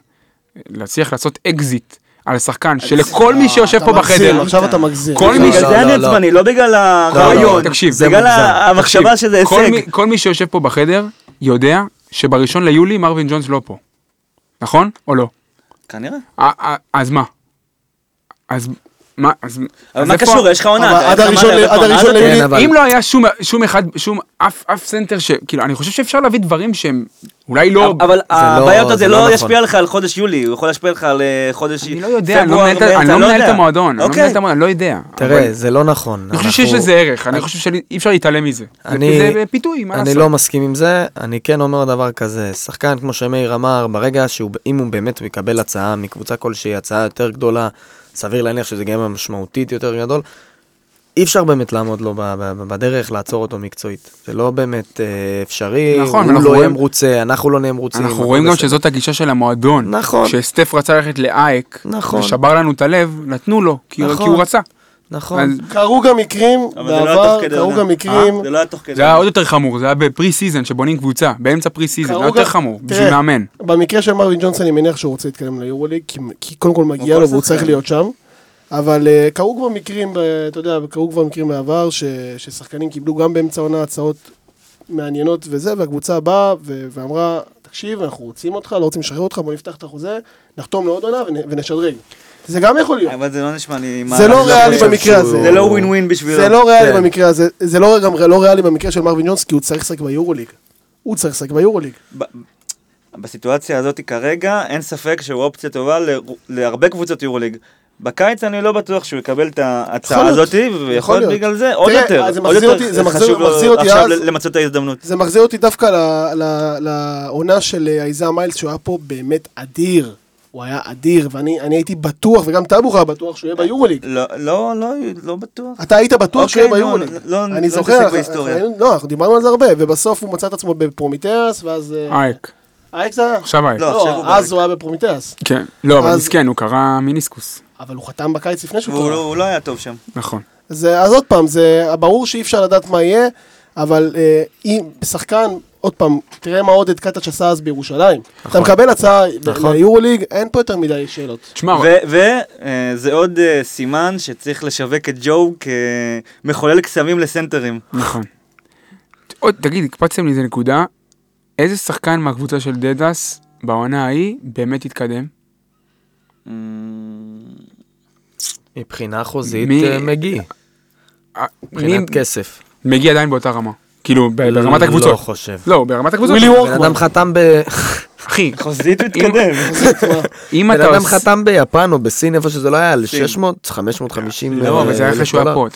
להצליח לעשות אקזיט על שחקן, שלכל מי שיושב פה בחדר, עכשיו אתה מגזים. כל מי בגלל ש- לא, זה אני לא, לא. עצבני, לא בגלל הרעיון. תקשיב, בגלל. המחשבה שזה כל הישג. מי, כל מי שיושב פה בחדר יודע שבראשון ליולי מרווין ג'ונס לא פה. נכון? או לא? כנראה. אז מה? אז מה? אז אבל מה קשור? יש לך עונה. עד הראשון? ליולי- כן, אבל- אם לא היה שום, שום אחד, שום אף, סנטר ש... כאילו, אני חושב שאפשר להביא דברים שהם אולי לא... אבל לא- הבעיות הזה זה לא לא נכון. ישפיע לך על חודש יולי, הוא יכול להשפיע לך על אה, חודש אני לא יודע, אני לא מנהל את אני לא. המועדון, אני לא אוקיי. מנהל את המועדון, אני לא יודע. תראה, זה לא נכון. אני חושב שיש לזה ערך, אני חושב שאי אפשר להתעלם מזה. אני- זה פיתוי, מה אני לעשות? לא מסכים עם זה, אני כן אומר דבר כזה, שחקן כמו שמאיר אמר, ברגע שהוא, אם הוא באמת יקבל הצעה מקבוצה כלשהי, הצעה יותר גדולה, סביר להניח שזה גם משמעותית יותר גדול, אי אפשר באמת לעמוד לו בדרך, לעצור אותו מקצועית. זה לא באמת אה, אפשרי, נכון, הוא לא יהיה רואים- מרוצה, אנחנו לא נהיה מרוצים. אנחנו רואים גם. שזאת הגישה של המועדון. נכון. כשסטף רצה ללכת לאייק, נכון. ושבר לנו את הלב, נתנו לו, כי כי נכון. הוא רצה. נכון. קרו גם מקרים אבל זה לא בעבר, קרו עונה. גם מקרים, אה? זה לא היה תוך כדי. זה היה עוד יותר חמור, זה היה ב preseason שבונים קבוצה, באמצע preseason, זה יותר חמור, בשביל מאמן. במקרה של מרווין ג'ונסון אני מניח שהוא רוצה להתקדם ליורוליג, כי, כי קודם כל מגיע לו והוא. צריך להיות שם. אבל uh, קרו כבר מקרים, אתה יודע, קרו כבר מקרים בעבר, ש, ששחקנים קיבלו גם באמצע העונה הצעות מעניינות וזה, והקבוצה באה ו- ואמרה, תקשיב, אנחנו רוצים אותך, לא רוצים לשחרר אותך, בוא נפתח את החוזה, נחתום לעוד עונה ונ- ונשדרג. זה גם יכול להיות. אבל זה לא נשמע לי... זה לא מהלך ריאלי במקרה הזה. זה לא ווין ווין בשבילו. זה לא ריאלי כן. במקרה הזה, זה לא גם לא ריאלי במקרה של מרווין ג'ונס, כי הוא צריך לשחק ביורוליג. הוא צריך לשחק ביורוליג. בסיטואציה הזאת כרגע, אין ספק שהוא אופציה טובה להרבה קבוצות יורוליג. בקיץ אני לא בטוח שהוא יקבל את ההצעה. הזאת, ויכול. בגלל זה עוד יותר. עוד יותר חשוב לו עכשיו למצות את ההזדמנות. זה מחזיר אותי דווקא לעונה של אה, אייזאה מיילס, שהוא היה פה באמת אדיר. הוא היה אדיר, ואני אני הייתי בטוח, וגם טאבוך היה בטוח שהוא יהיה ביורוליג. לא, לא, לא, לא בטוח. אתה היית בטוח שהוא יהיה אוקיי, ביורוליג. לא- אני לא זוכר, לא, אנחנו דיברנו על זה הרבה, ובסוף הוא מצא את עצמו בפרומיטאס, ואז... אה, אייק, אייק זה היה? עכשיו אייק. לא, אז. הוא היה בפרומיטאס. כן, לא, אבל אז- מסכן, הוא קרע מיניסקוס. אבל הוא חתם בקיץ לפני שהוא קרע. לא- הוא לא היה טוב שם. נכון. זה, אז עוד פעם, זה ברור שאי אפשר לדעת מה יהיה, אבל אה, אם שחקן, עוד פעם, תראה מה עודד קטש עשה אז בירושלים. אתה מקבל הצעה נכון. ליורוליג, אין פה יותר מדי שאלות. תשמע, וזה עוד אה, סימן שצריך לשווק את ג'ו כמחולל קסמים לסנטרים. נכון. עוד, תגיד, הקפצתם לי איזה נקודה, איזה שחקן מהקבוצה של דדס בעונה ההיא באמת התקדם? מבחינה חוזית, אה, מגי. אה, מבחינת כסף. מגיע עדיין באותה רמה? כאילו, ב- ברמת לא הקבוצות. חושב. לא, ברמת הקבוצות. ווילי בן וורקמן. אדם חתם ב... אחי, חוזית התקדם. אם בן אתה אדם עושה... חתם ביפן או בסין, איפה שזה לא היה, על סין. 600, 550 לא, אבל זה היה אחרי שהוא היה. פה.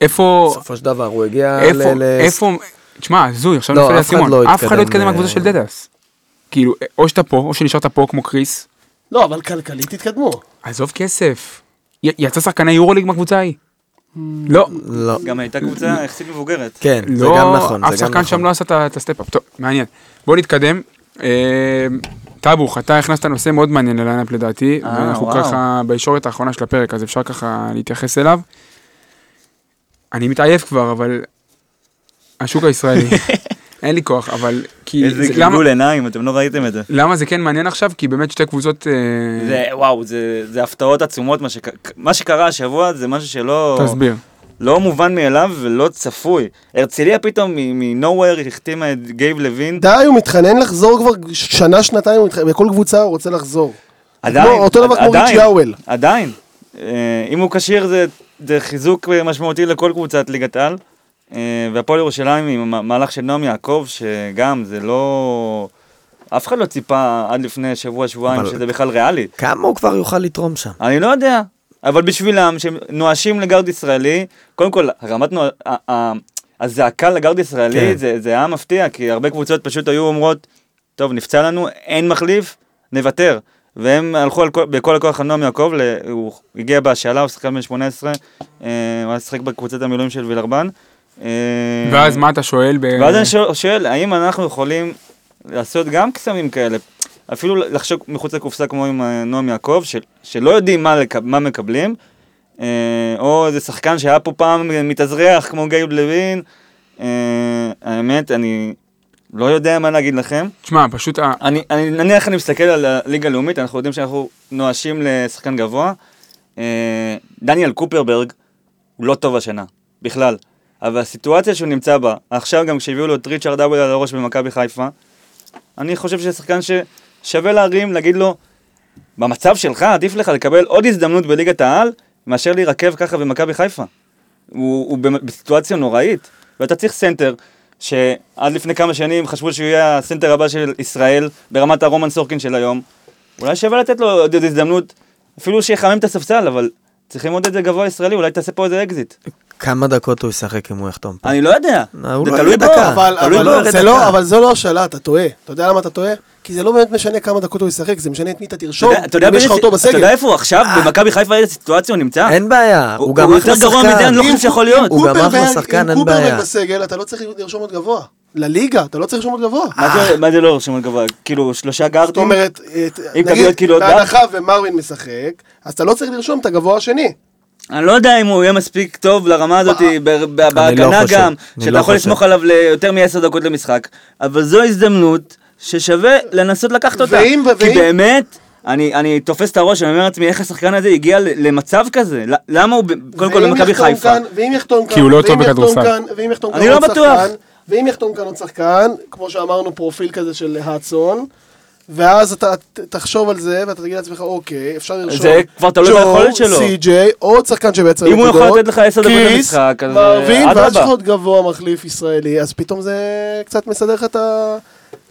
איפה... בסופו של דבר, הוא הגיע. ל... איפה... תשמע, הזוי, עכשיו לא, נופל לי אף אחד. לא אף אחד לא התקדם, מהקבוצה של אה, דדס. כאילו, או שאתה פה, או שנשארת פה כמו קריס. לא, אבל כלכלית התקדמו. עזוב כסף. יצא שחקני יורוליג מהקבוצה ההיא. לא, לא. גם הייתה קבוצה יחסית מבוגרת. כן, זה לא, גם נכון, אף שחקן שם נכון. לא עשה את ה step-up. טוב, מעניין. בוא נתקדם. אה, טאבוך, אתה הכנסת נושא מאוד מעניין ל lineup לדעתי, אה, ואנחנו וואו. ככה בישורת האחרונה של הפרק, אז אפשר ככה להתייחס אליו. אני מתעייף כבר, אבל השוק הישראלי, אין לי כוח, אבל כי... איזה גלגול עיניים, אתם לא ראיתם את זה. למה זה כן מעניין עכשיו? כי באמת שתי קבוצות... אה, זה, וואו, זה, זה הפתעות עצומות, מה, שק... מה שקרה השבוע זה משהו שלא תסביר. לא מובן מאליו ולא צפוי. הרצליה פתאום מ-nowhere החתימה את גייב לוין. די, הוא מתחנן לחזור כבר שנה, שנתיים, הוא מתחנן- בכל קבוצה הוא רוצה לחזור. עדיין, כמו- אותו דבר כמו עדיין, ריצ'י האוול. עדיין. אה, אם הוא כשיר זה, זה חיזוק משמעותי לכל קבוצת ליגת על. אה, והפועל ירושלים עם המהלך של נועם יעקב, שגם זה לא... אף אחד לא ציפה עד לפני שבוע-שבועיים אבל- שזה בכלל ריאלי. כמה הוא כבר יוכל לתרום שם? אני לא יודע, אבל בשבילם, שהם נואשים לגארד ישראלי, קודם כל, רמת נוע... הזעקה לגארד ישראלי, כן. זה, זה היה מפתיע, כי הרבה קבוצות פשוט היו אומרות, טוב, נפצע לנו, אין מחליף, נוותר. והם הלכו על כל, בכל הכוח על נועם יעקב, הוא הגיע בהשאלה, הוא שחקן בן 18, אה, הוא היה שיחק בקבוצת המילואים של וילרבן. אה, ואז מה אתה שואל? ב- ואז אני שואל, שואל, האם אנחנו יכולים לעשות גם קסמים כאלה? אפילו לחשוב מחוץ לקופסה כמו עם אה, נועם יעקב, ש, שלא יודעים מה, לק, מה מקבלים, אה, או איזה שחקן שהיה פה פעם מתאזרח כמו גייב לוין, האמת, אני לא יודע מה להגיד לכם. תשמע, פשוט... אני, אני, נניח אני מסתכל על הליגה הלאומית, אנחנו יודעים שאנחנו נואשים לשחקן גבוה. דניאל קופרברג הוא לא טוב השנה, בכלל. אבל הסיטואציה שהוא נמצא בה, עכשיו גם כשהביאו לו את ריצ'רד דאבל על הראש במכבי חיפה, אני חושב שזה שחקן ששווה להרים, להגיד לו, במצב שלך עדיף לך לקבל עוד הזדמנות בליגת העל, מאשר להירקב ככה במכבי חיפה. הוא, הוא בסיטואציה נוראית, ואתה צריך סנטר, שעד לפני כמה שנים חשבו שהוא יהיה הסנטר הבא של ישראל, ברמת הרומן סורקין של היום. אולי שווה לתת לו עוד הזדמנות, אפילו שיחמם את הספסל, אבל צריכים עוד איזה גבוה ישראלי, אולי תעשה פה איזה אקזיט. כמה דקות הוא ישחק אם הוא יחתום פה? אני לא יודע, הוא זה לא תלוי בו. אבל, בו. לא לא, זו לא השאלה, אתה טועה. אתה יודע למה אתה טועה? כי זה לא באמת משנה כמה דקות הוא ישחק, זה משנה את מי אתה תרשום, יודע- אתה יודע אם יש לך אותו אתה יודע בסגל. איפה הוא עכשיו? במכבי חיפה איזה סיטואציה הוא נמצא? אין בעיה, הוא- הוא גם הוא אחלה יותר גרוע מזה, שחקן. אני לא אם חושב שיכול להיות. הוא גם אחלה שחקן, אם אין בעיה. בסגל, אתה לא צריך לרשום עוד גבוה. לליגה, אתה לא צריך לרשום עוד גבוה. מה זה- זה לא רשום על גבוה? כאילו שלושה זאת גארדים? אומרת, אם עוד נגיד, כאילו עוד בהנחה ומרווין משחק, אז אתה לא צריך לרשום את הגבוה השני. אני לא יודע אם הוא יהיה מספיק טוב לרמה הזאת ב- בהגנה. גם, אני שאתה לא יכול. לסמוך עליו ליותר מעשר דקות למשחק, אבל זו הזדמנות ששווה לנסות לקחת אותה. ואם- כי ואם- באמת, אני, אני תופס את הראש, אני אומר לעצמי, איך השחקן הזה הגיע למצב כזה? למה הוא, קודם כל ואם במכבי יחתום חיפה? כאן- ואם יחתום כאן, כי הוא לא ואם טוב יחתום בכדורסל. כאן- ואם יחתום כאן אני לא עוד בטוח. שחקן, ואם יחתום כאן עוד שחקן, כמו שאמרנו, פרופיל כזה של האצון, ואז אתה תחשוב על זה, ואתה תגיד לעצמך, אוקיי, אפשר לרשום. זה כבר תלוי ג'ו, ביכולת שלו. סי.ג'יי, עוד שחקן שבעצם אם הוא יכול לתת לך עשר דקות למשחק, אז, מרווין, אדרבה. ואז יש לך עוד גבוה מחליף ישראלי, אז פתאום זה קצת מסדר לך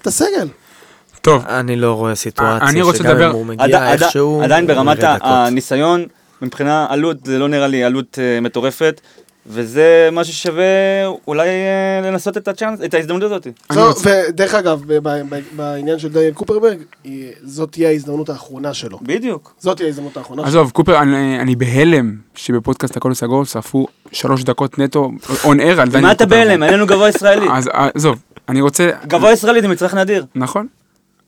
את הסגל. טוב, אני לא רואה סיטואציה אני רוצה שגם לדבר- אם הוא מגיע איכשהו, עדיין ברמת. הניסיון, מבחינה עלות, זה לא נראה לי עלות אה, מטורפת, וזה משהו ששווה אולי אה, לנסות את הצ'אנס, את ההזדמנות הזאת. רוצה- ודרך אגב, בעניין של דניאל קופרברג, זאת תהיה ההזדמנות האחרונה שלו. בדיוק. זאת תהיה ההזדמנות האחרונה שלו. עזוב, קופר, אני, אני בהלם שבפודקאסט הכל סגור שרפו שלוש דקות נטו און אר על דניאל מה אתה קופרברג. בהלם? אין לנו גבוה ישראלי. אז עזוב, אני רוצה... גבוה ישראלי זה מצרך נדיר. נכון,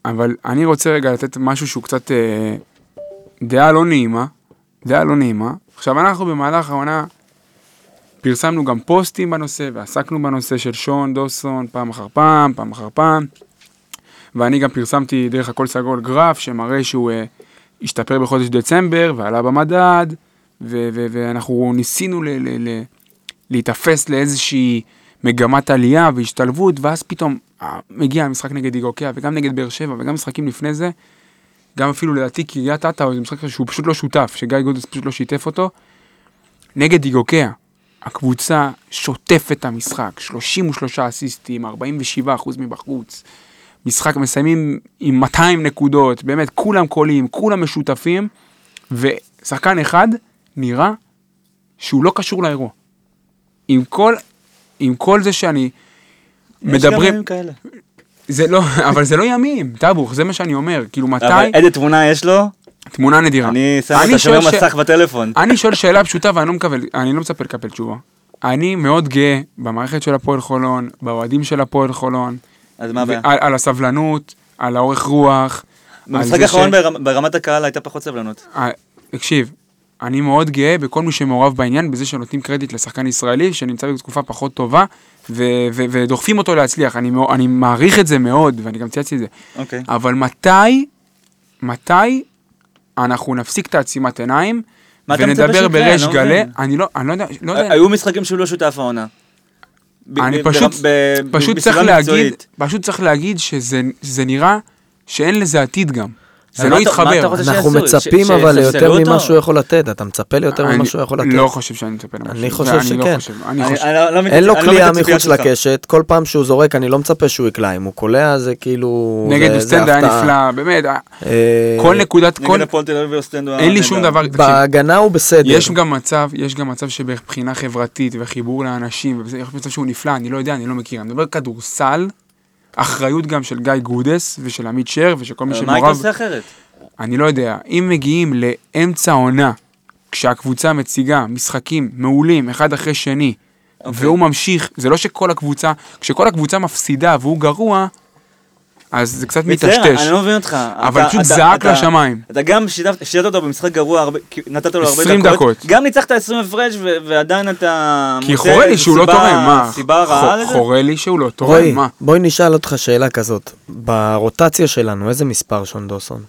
אבל אני רוצה רגע לתת משהו שהוא קצת אה, דעה לא נעימה, דעה לא נעימה. עכשיו אנחנו במהלך העונה פרסמנו גם פוסטים בנושא ועסקנו בנושא של שון דוסון פעם אחר פעם, פעם אחר פעם, ואני גם פרסמתי דרך הכל סגול גרף שמראה שהוא אה, השתפר בחודש דצמבר ועלה במדד, ו- ו- ואנחנו ניסינו ל- ל- ל- להיתפס לאיזושהי מגמת עלייה והשתלבות, ואז פתאום אה, מגיע המשחק נגד איגוקיה וגם נגד באר שבע וגם משחקים לפני זה, גם אפילו לדעתי קריית אתא, זה משחק שהוא פשוט לא שותף, שגיא גודס פשוט לא שיתף אותו. נגד איגוקיה, הקבוצה שוטפת את המשחק, 33 אסיסטים, 47 אחוז מבחוץ. משחק מסיימים עם 200 נקודות, באמת כולם קולים, כולם משותפים, ושחקן אחד נראה שהוא לא קשור לאירוע. עם כל, עם כל זה שאני יש גם ימים כאלה. זה לא, אבל זה לא ימים, טאבוך, זה מה שאני אומר, כאילו מתי, אבל איזה תמונה יש לו? תמונה נדירה. אני שם את השומר מסך בטלפון. אני שואל שאלה פשוטה ואני לא מקבל, אני לא מצפה לקבל תשובה. אני מאוד גאה במערכת של הפועל חולון, באוהדים של הפועל חולון, אז מה הבעיה? על הסבלנות, על האורך רוח. במשחק האחרון ש- ברמ- ברמת הקהל הייתה פחות סבלנות. אה, תקשיב, אני מאוד גאה בכל מי שמעורב בעניין, בזה שנותנים קרדיט לשחקן ישראלי שנמצא בתקופה פחות טובה, ו- ו- ודוחפים אותו להצליח. אני, אני מעריך את זה מאוד, ואני גם צייצתי את זה. אוקיי. אבל מתי, מתי אנחנו נפסיק את העצימת עיניים, ונדבר? בריש אני לא גלי. אני לא, אני לא יודע, לא יודע, היו משחקים שהוא לא שותף העונה. אני פשוט, פשוט צריך להגיד. פשוט צריך להגיד שזה נראה שאין לזה עתיד גם. זה לא יתחבר. אנחנו? מצפים אבל ליותר? ממה שהוא יכול לתת, אתה מצפה ליותר אני ממה שהוא יכול לתת. לא חושב שאני מצפה למשהו. אני חושב אני לא שכן. חושב, אני אני- חושב. אני לא מתייחס- אין לו אני לא קליעה לציפיות מחוץ. לקשת, כל פעם שהוא זורק אני לא מצפה שהוא יקלע, אם הוא קולע זה כאילו... נגד זה- זה אוסטנד היה. נפלא, באמת, אה, כל נקודת, כל, נגד הפועל תל אביב ואוסטנדה. אין לי שום דבר, בהגנה הוא בסדר. יש גם מצב, יש גם מצב שבבחינה חברתית וחיבור לאנשים, יש מצב שהוא נפלא, אני לא יודע, אני לא מכיר. אני מדבר כדורסל, אחריות גם של גיא גודס ושל עמית שר ושל כל מי מה היית שמעורב. עושה אחרת? אני לא יודע, אם מגיעים לאמצע העונה, כשהקבוצה מציגה משחקים מעולים אחד אחרי שני, אוקיי. והוא ממשיך, זה לא שכל הקבוצה, כשכל הקבוצה מפסידה והוא גרוע, אז זה קצת מטשטש. אני לא מבין אותך. אבל אתה- פשוט אתה- זעק אתה- לשמיים. אתה גם שיתפת שיתפת אותו במשחק גרוע, נתת לו הרבה 20 דקות. גם ניצחת 20 הפרש ועדיין אתה... כי חורה לי שהוא לא תורם, מה? סיבה רעה לזה? חורה לי שהוא לא תורם, מה? בואי נשאל אותך שאלה כזאת. ברוטציה שלנו, איזה מספר שון דוסון?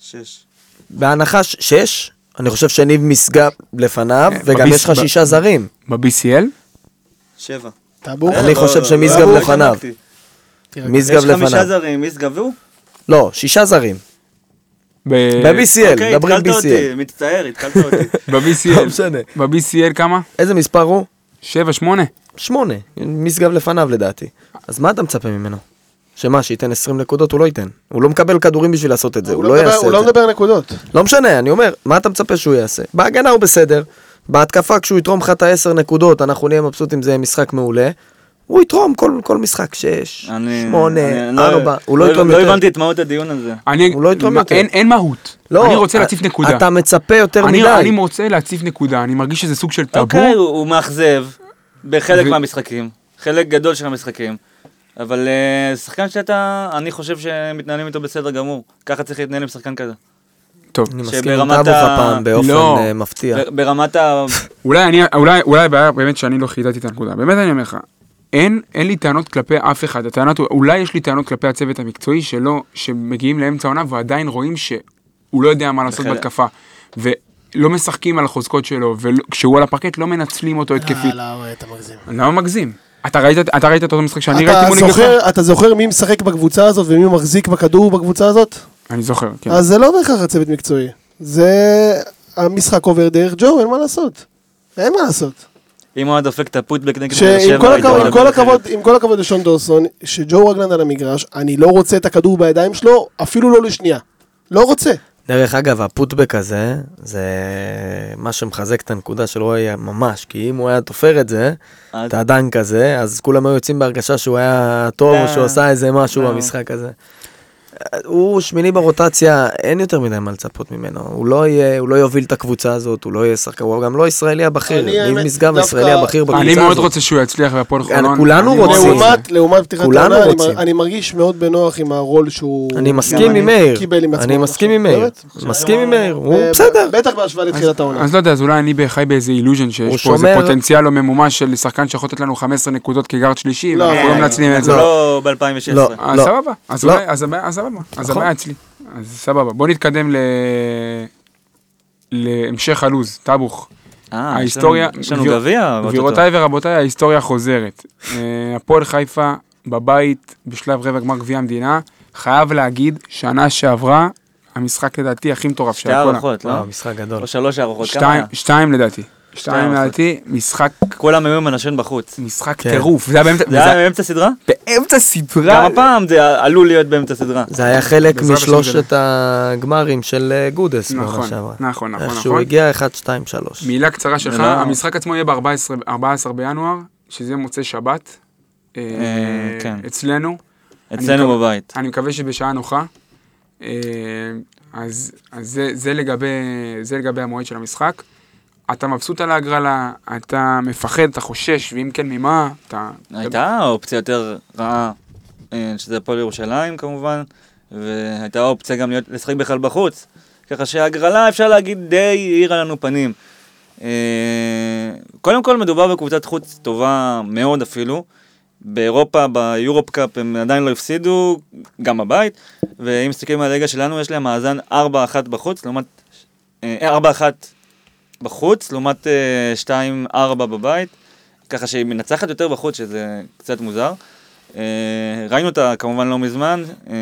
שש. בהנחה ש- שש? אני חושב שניב משגב לפניו, אה, וגם יש לך שישה זרים. ב-BCL? שבע. אני חושב שמשגב לא, לא לפניו. משגב יש חמישה. זרים, משגב והוא. לא, שישה זרים. ב- ב-BCL, אוקיי, התקלת אותי. מצטער, התקלת אותי. לא ב-BCL. משנה. ב-BCL כמה? איזה מספר הוא? שבע, שמונה. שמונה, משגב לפניו לדעתי. אז מה אתה מצפה ממנו? שמה, שייתן 20 נקודות? הוא לא ייתן. הוא לא מקבל כדורים בשביל לעשות את זה, הוא לא מדבר- יעשה הוא את לא זה. מדבר על נקודות. לא משנה, אני אומר, מה אתה מצפה שהוא יעשה? בהגנה הוא בסדר, בהתקפה כשהוא יתרום לך את ה-10 נקודות, אנחנו נהיה מבסוטים, זה יהיה משחק מעולה. הוא יתרום כל, כל משחק 6, אני- 8, אני לא- 4, הוא לא יתרום לא יותר. הבנתי את מהות הדיון הזה. אני, הוא לא יתרום מה, יותר. אין, אין מהות. לא, אני רוצה להציף נקודה. אתה מצפה יותר אני, מדי. אני רוצה להציף נקודה, אני מרגיש שזה סוג של טאבו. אוקיי, הוא הוא מאכזב בחלק ו- מהמשחקים, חלק גדול של המשחקים. אבל אה, שחקן שאתה, אני חושב שמתנהלים איתו בסדר גמור. ככה צריך להתנהל עם שחקן כזה. טוב, אני מסכים עם טאבוך ה- הפעם באופן לא. אה, מפתיע. ברמת ה... אולי אני, אולי, אולי הבעיה באמת שאני לא חידדתי את הנקודה. באמת אני אומר לך, אין, אין לי טענות כלפי אף אחד. הטענות, אולי יש לי טענות כלפי הצוות המקצועי שלא, שמגיעים לאמצע העונה ועדיין רואים שהוא לא יודע מה לעשות. בהתקפה. ולא משחקים על החוזקות שלו, וכשהוא על הפרקט לא מנצלים אותו התקפית. אה, לא, אתה מגזים. למה מגזים? אתה ראית, אתה ראית את אותו משחק שאני ראיתי מול נגדך? אתה זוכר מי משחק בקבוצה הזאת ומי מחזיק בכדור בקבוצה הזאת? אני זוכר, כן. אז זה לא בהכרח הצוות מקצועי. זה... המשחק עובר דרך ג'ו, אין מה לעשות. אין מה לעשות. אם הוא היה דופק את הפוטבק נגד באר שעם שבע, עם כל. הכבוד, עם כל הכבוד לשון דורסון, שג'ו רגלנד על המגרש, אני לא רוצה את הכדור בידיים שלו, אפילו לא לשנייה. לא רוצה. דרך אגב, הפוטבק הזה, זה מה שמחזק את הנקודה של רועי ממש, כי אם הוא היה תופר את זה, אז- את הדנק הזה, אז כולם היו יוצאים בהרגשה שהוא היה טוב, או לא. שהוא עשה איזה משהו לא. במשחק הזה. הוא שמיני ברוטציה, אין יותר מדי מה לצפות ממנו. הוא לא יהיה, הוא לא יוביל את הקבוצה הזאת, הוא לא יהיה שחקן, הוא גם לא ישראלי הבכיר. אני, ניב משגב דווקא- הישראלי הבכיר בקבוצה אני הזאת. מאוד רוצה שהוא יצליח בהפועל חולון. כולנו אני רוצים. לעומת, לעומת פתיחת כולנו העונה, אני אני מרגיש מאוד בנוח עם הרול שהוא... אני מסכים אני עם מאיר. אני מסכים עם. מאיר. מסכים עם מאיר, הוא אה, בסדר. בטח בהשוואה לתחילת העונה. אז לא יודע, אז אולי אני חי באיזה אילוז'ן הוא שיש פה איזה פוטנציאל לא ממומש של שחקן שיכול לתת לנו 15 נקודות כגארד שלישי, לא, ואנחנו לא, לא מנצלים את זה. לא ב-2016. לא. אז סבבה, לא. סבבה, אז נכון. הבעיה אצלי. אז סבבה, בוא נתקדם ל... להמשך הלו"ז, טאבוך. אה, יש ההיסטוריה, לנו- יש לנו גביר- גביע. גבירותיי ורבותיי, ההיסטוריה חוזרת. אה, הפועל חיפה בבית בשלב רבע גמר גביע המדינה, חייב להגיד, שנה שעברה, המשחק לדעתי הכי מטורף של שתי הפועל. הערכות, לא? משחק גדול. או שלוש הערכות. כמה? שתיים לדעתי. שתיים. לדעתי, משחק, כולם היו עם הנשן בחוץ. משחק כן. טירוף. זה היה באמצע, סדרה? באמצע סדרה. גם הפעם זה עלול להיות באמצע סדרה. זה היה חלק משלושת הגמרים של אה, גודס נכון. נכון, נכון, איך שהוא נכון. הגיע 1, 2, 3. מילה קצרה שלך, לא- המשחק עצמו יהיה ב-14 בינואר, שזה מוצאי שבת. אה, כן. אצלנו. אצלנו בבית. אני מקווה שבשעה נוחה. אה, אז, אז זה, זה, לגבי, זה לגבי המועד של המשחק. אתה מבסוט על ההגרלה, אתה מפחד, אתה חושש, ואם כן, ממה? אתה... הייתה אופציה יותר רעה, אה, שזה הפועל ירושלים כמובן, והייתה אופציה גם להיות- לשחק בכלל בחוץ. ככה שההגרלה, אפשר להגיד, די האירה לנו פנים. אה, קודם כל מדובר בקבוצת חוץ טובה מאוד אפילו. באירופה, ביורופ קאפ הם עדיין לא הפסידו, גם בבית, ואם מסתכלים על הליגה שלנו, יש להם מאזן 4-1 בחוץ, לעומת... אה, 4-1 בחוץ, לעומת אה, 2-4 בבית, ככה שהיא מנצחת יותר בחוץ, שזה קצת מוזר. אה, ראינו אותה כמובן לא מזמן, אה,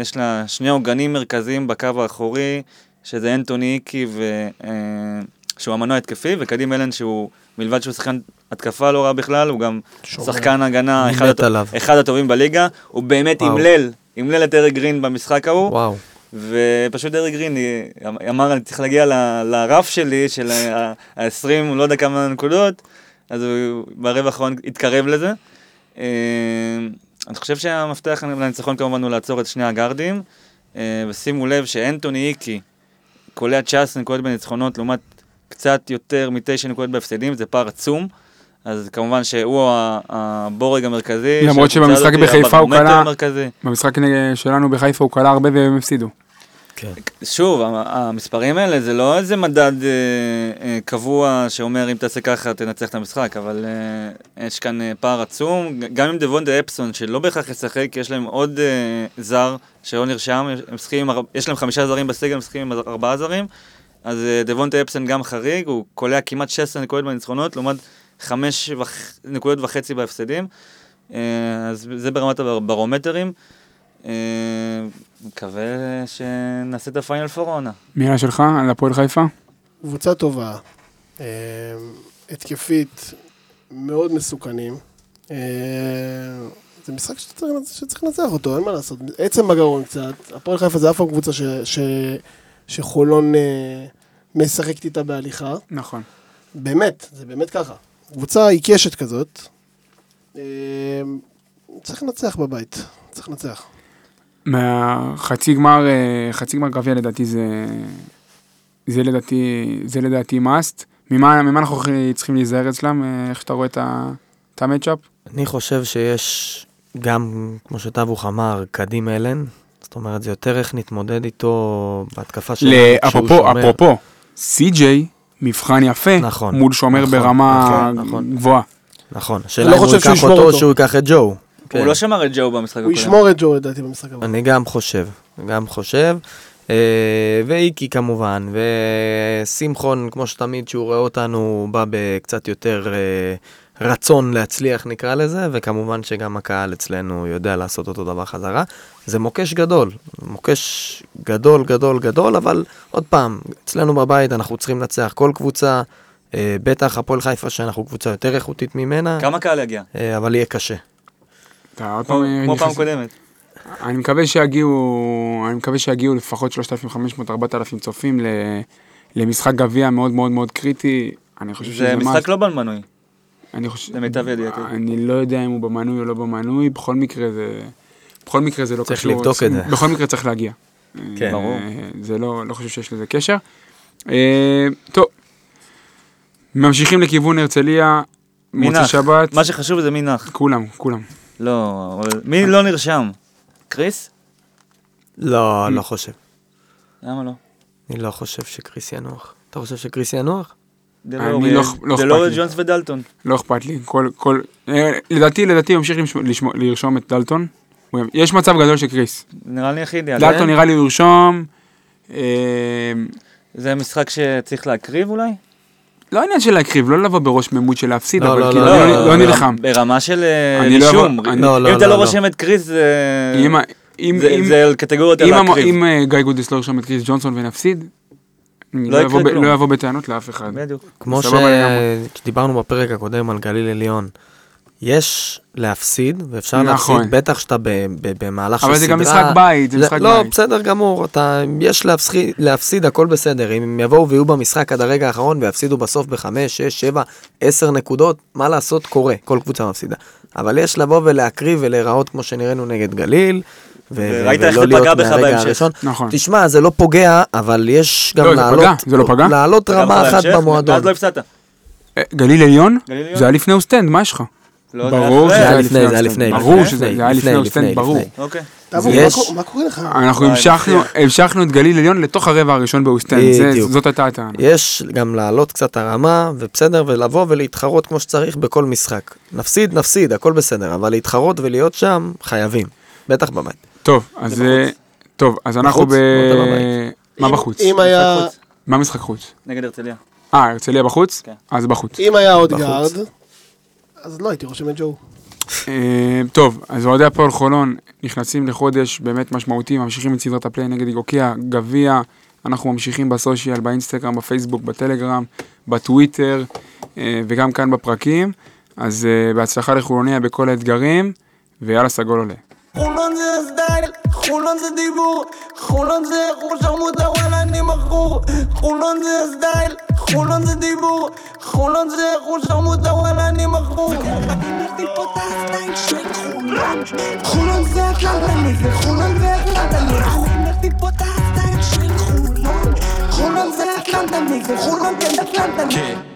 יש לה שני עוגנים מרכזיים בקו האחורי, שזה אנטוני איקי, ו, אה, שהוא המנוע התקפי, וקדים אלן שהוא, מלבד שהוא שחקן התקפה לא רע בכלל, הוא גם שומר. שחקן הגנה, אחד, עליו. אחד הטובים בליגה, הוא באמת וואו. אימלל, אימלל את אריק גרין במשחק ההוא. וואו. ופשוט אריק גרין אמר, אני צריך להגיע לרף שלי של ה-20, לא יודע כמה נקודות, אז הוא ברבע האחרון התקרב לזה. אה, אני חושב שהמפתח לניצחון כמובן הוא לעצור את שני הגארדים, אה, ושימו לב שאנטוני איקי קולע 19 נקודות בניצחונות לעומת קצת יותר מתשע נקודות בהפסדים, זה פער עצום. אז כמובן שהוא ה- הבורג המרכזי. למרות שבמשחק בחיפה הוא קלע-. במשחק שלנו בחיפה הוא קלע הרבה והם הפסידו. כן. שוב, המספרים האלה זה לא איזה מדד אה, אה, קבוע שאומר אם תעשה ככה תנצח את המשחק, אבל אה, יש כאן אה, פער עצום, גם עם דבונדה אפסון שלא בהכרח ישחק, יש להם עוד אה, זר שלא נרשם, משחקים, יש להם חמישה זרים בסגל, הם משחקים עם ארבעה זרים, אז אה, דבונדה אפסון גם חריג, הוא קולע כמעט 16 נקודות בניצחונות, לעומת חמש וח... נקודות וחצי בהפסדים, אה, אז זה ברמת הברומטרים. אה, מקווה שנעשה את הפיינל פור העונה. מילה שלך על הפועל חיפה? קבוצה טובה, אה, התקפית, מאוד מסוכנים. זה משחק שצריך, שצריך לנצח אותו, אין מה לעשות. עצם בגרון קצת. הפועל חיפה זה אף פעם קבוצה ש, ש, שחולון אה, משחקת איתה בהליכה. נכון. באמת, זה באמת ככה. קבוצה עיקשת כזאת. אה, צריך לנצח בבית, צריך לנצח. מהחצי גמר, אה, חצי גמר גביע לדעתי זה, זה לדעתי, זה לדעתי must. ממה, ממה אנחנו צריכים להיזהר אצלם, אה, איך שאתה רואה את המצ'אפ? אני חושב שיש גם, כמו שטבוך אמר, קדים אלן. זאת אומרת, זה יותר איך נתמודד איתו בהתקפה שלנו. אפרופו. אפרופו, סי.ג'יי, מבחן יפה, נכון, מול שומר נכון, ברמה נכון, נכון. גבוהה. נכון. לא השאלה אם הוא ייקח אותו או אותו. שהוא ייקח את ג'ו. כן. הוא לא שמר את ג'ו במשחק הוא הקודם. ישמור את ג'ו לדעתי במשחק הבא. אני גם חושב, גם חושב. אה, ואיקי כמובן, ושמחון, כמו שתמיד, שהוא רואה אותנו, הוא בא בקצת יותר אה, רצון להצליח, נקרא לזה, וכמובן שגם הקהל אצלנו יודע לעשות אותו דבר חזרה. זה מוקש גדול, מוקש גדול, גדול, גדול, אבל עוד פעם, אצלנו בבית אנחנו צריכים לנצח כל קבוצה, אה, בטח הפועל חיפה, שאנחנו קבוצה יותר איכותית ממנה, כמה קהל יגיע? אה, אבל יהיה קשה. אתה עוד כמו פעם כמו נכנס- פעם קודמת. אני מקווה שיגיעו, אני מקווה שיגיעו לפחות 3,500-4,000 צופים ל- למשחק גביע מאוד מאוד מאוד קריטי. אני חושב שזה זה משחק. לא במנוי. אני חושב... למיטב ידיעתי. אני לא יודע אם הוא במנוי או לא במנוי, בכל מקרה זה... בכל מקרה זה לא צריך קשור. לבדוק את זה. בכל מקרה צריך להגיע. כן. אה, ברור. זה לא, לא חושב שיש לזה קשר. אה, טוב, ממשיכים לכיוון הרצליה, נח? שבת, מה שחשוב זה מי נח. כולם, כולם. לא, אבל מי לא נרשם? קריס? לא, לא חושב. למה לא? אני לא חושב שקריס ינוח. אתה חושב שקריס ינוח? אני לא- לא דלורי. ג'ונס ודלטון. לא אכפת לי, כל, כל, אה, לדעתי, לדעתי הוא ימשיך לרשום את דלטון. יש מצב גדול של קריס. נראה לי הכי אידיאלי. דלטון נראה לי הוא ירשום. אה, זה משחק שצריך להקריב אולי? לא עניין של להקריב, לא לבוא בראש ממות של להפסיד, לא, אבל לא, כאילו, לא, אני. נלחם. ברמה של אה, רישום. אם אתה לא. רושם את קריס, זה... על קטגוריות על להקריב. אם גיא גודס לא ירשום את קריס ג'ונסון ונפסיד, לא לא יקרה כלום. לא אבוא בטענות לאף אחד. בדיוק. כמו. שדיברנו בפרק הקודם על גליל עליון, יש להפסיד, ואפשר נכון. להפסיד, בטח שאתה ב- ב- במהלך של אבל סדרה. זה גם משחק בית, זה משחק לא, בית. בסדר גמור, אתה, יש להפסיד, להפסיד, הכל בסדר. אם הם יבואו ויהיו במשחק עד הרגע האחרון ויפסידו בסוף בחמש, שש, שבע, עשר נקודות, מה לעשות, קורה, כל קבוצה מפסידה. אבל יש לבוא ולהקריב ולהיראות כמו שנראינו נגד גליל. וראית איך זה פגע בך בהמשך. נכון. תשמע, זה לא פוגע, אבל יש גם לא, זה לעלות, זה לא פגע? לעלות רמה אחת במועדון. ואז לא הפסדת. אה, גליל עליון? זה היה לפני אוסטנד, מה יש לך? לא, ברור. שזה היה לפני, זה היה אוסטנד. לפני, ברור שזה היה לפני אוסטנד, ברור. אוקיי. מה קורה- לך? אנחנו המשכנו, את גליל עליון לתוך הרבע הראשון באוסטנד. זאת הייתה הטענה. יש גם לעלות קצת הרמה, ובסדר, ולבוא ולהתחרות כמו שצריך בכל משחק. נפסיד, נפסיד, הכל בסדר, אבל להתחרות ולהיות שם, חייבים. בטח בבית. טוב, אז זה אה, בחוץ. טוב, אז אנחנו ב... מה אם- בחוץ? אם היה-. מה משחק חוץ? נגד הרצליה. אה, הרצליה בחוץ? כן. אז בחוץ. אם היה עוד. גארד, אז לא הייתי רושם את ג'ו. אה, טוב, אז אוהדי הפועל חולון נכנסים לחודש באמת משמעותי, ממשיכים את סדרת הפליי נגד איגוקיה, גביע, אנחנו ממשיכים בסושיאל, באינסטגרם, בפייסבוק, בטלגרם, בטוויטר אה, וגם כאן בפרקים. אז בהצלחה לחולוניה בכל האתגרים, ויאללה סגול עולה. חולון זה הסטייל, חולון זה דיבור, חולון זה שרמוטה וואלה אני מכור. חולון זה הסטייל, חולון זה דיבור, חולון זה שרמוטה וואלה אני מכור. חולון זה אטלנטני וחולון זה של חולון זה אטלנטני וחולון כן. אטלנטני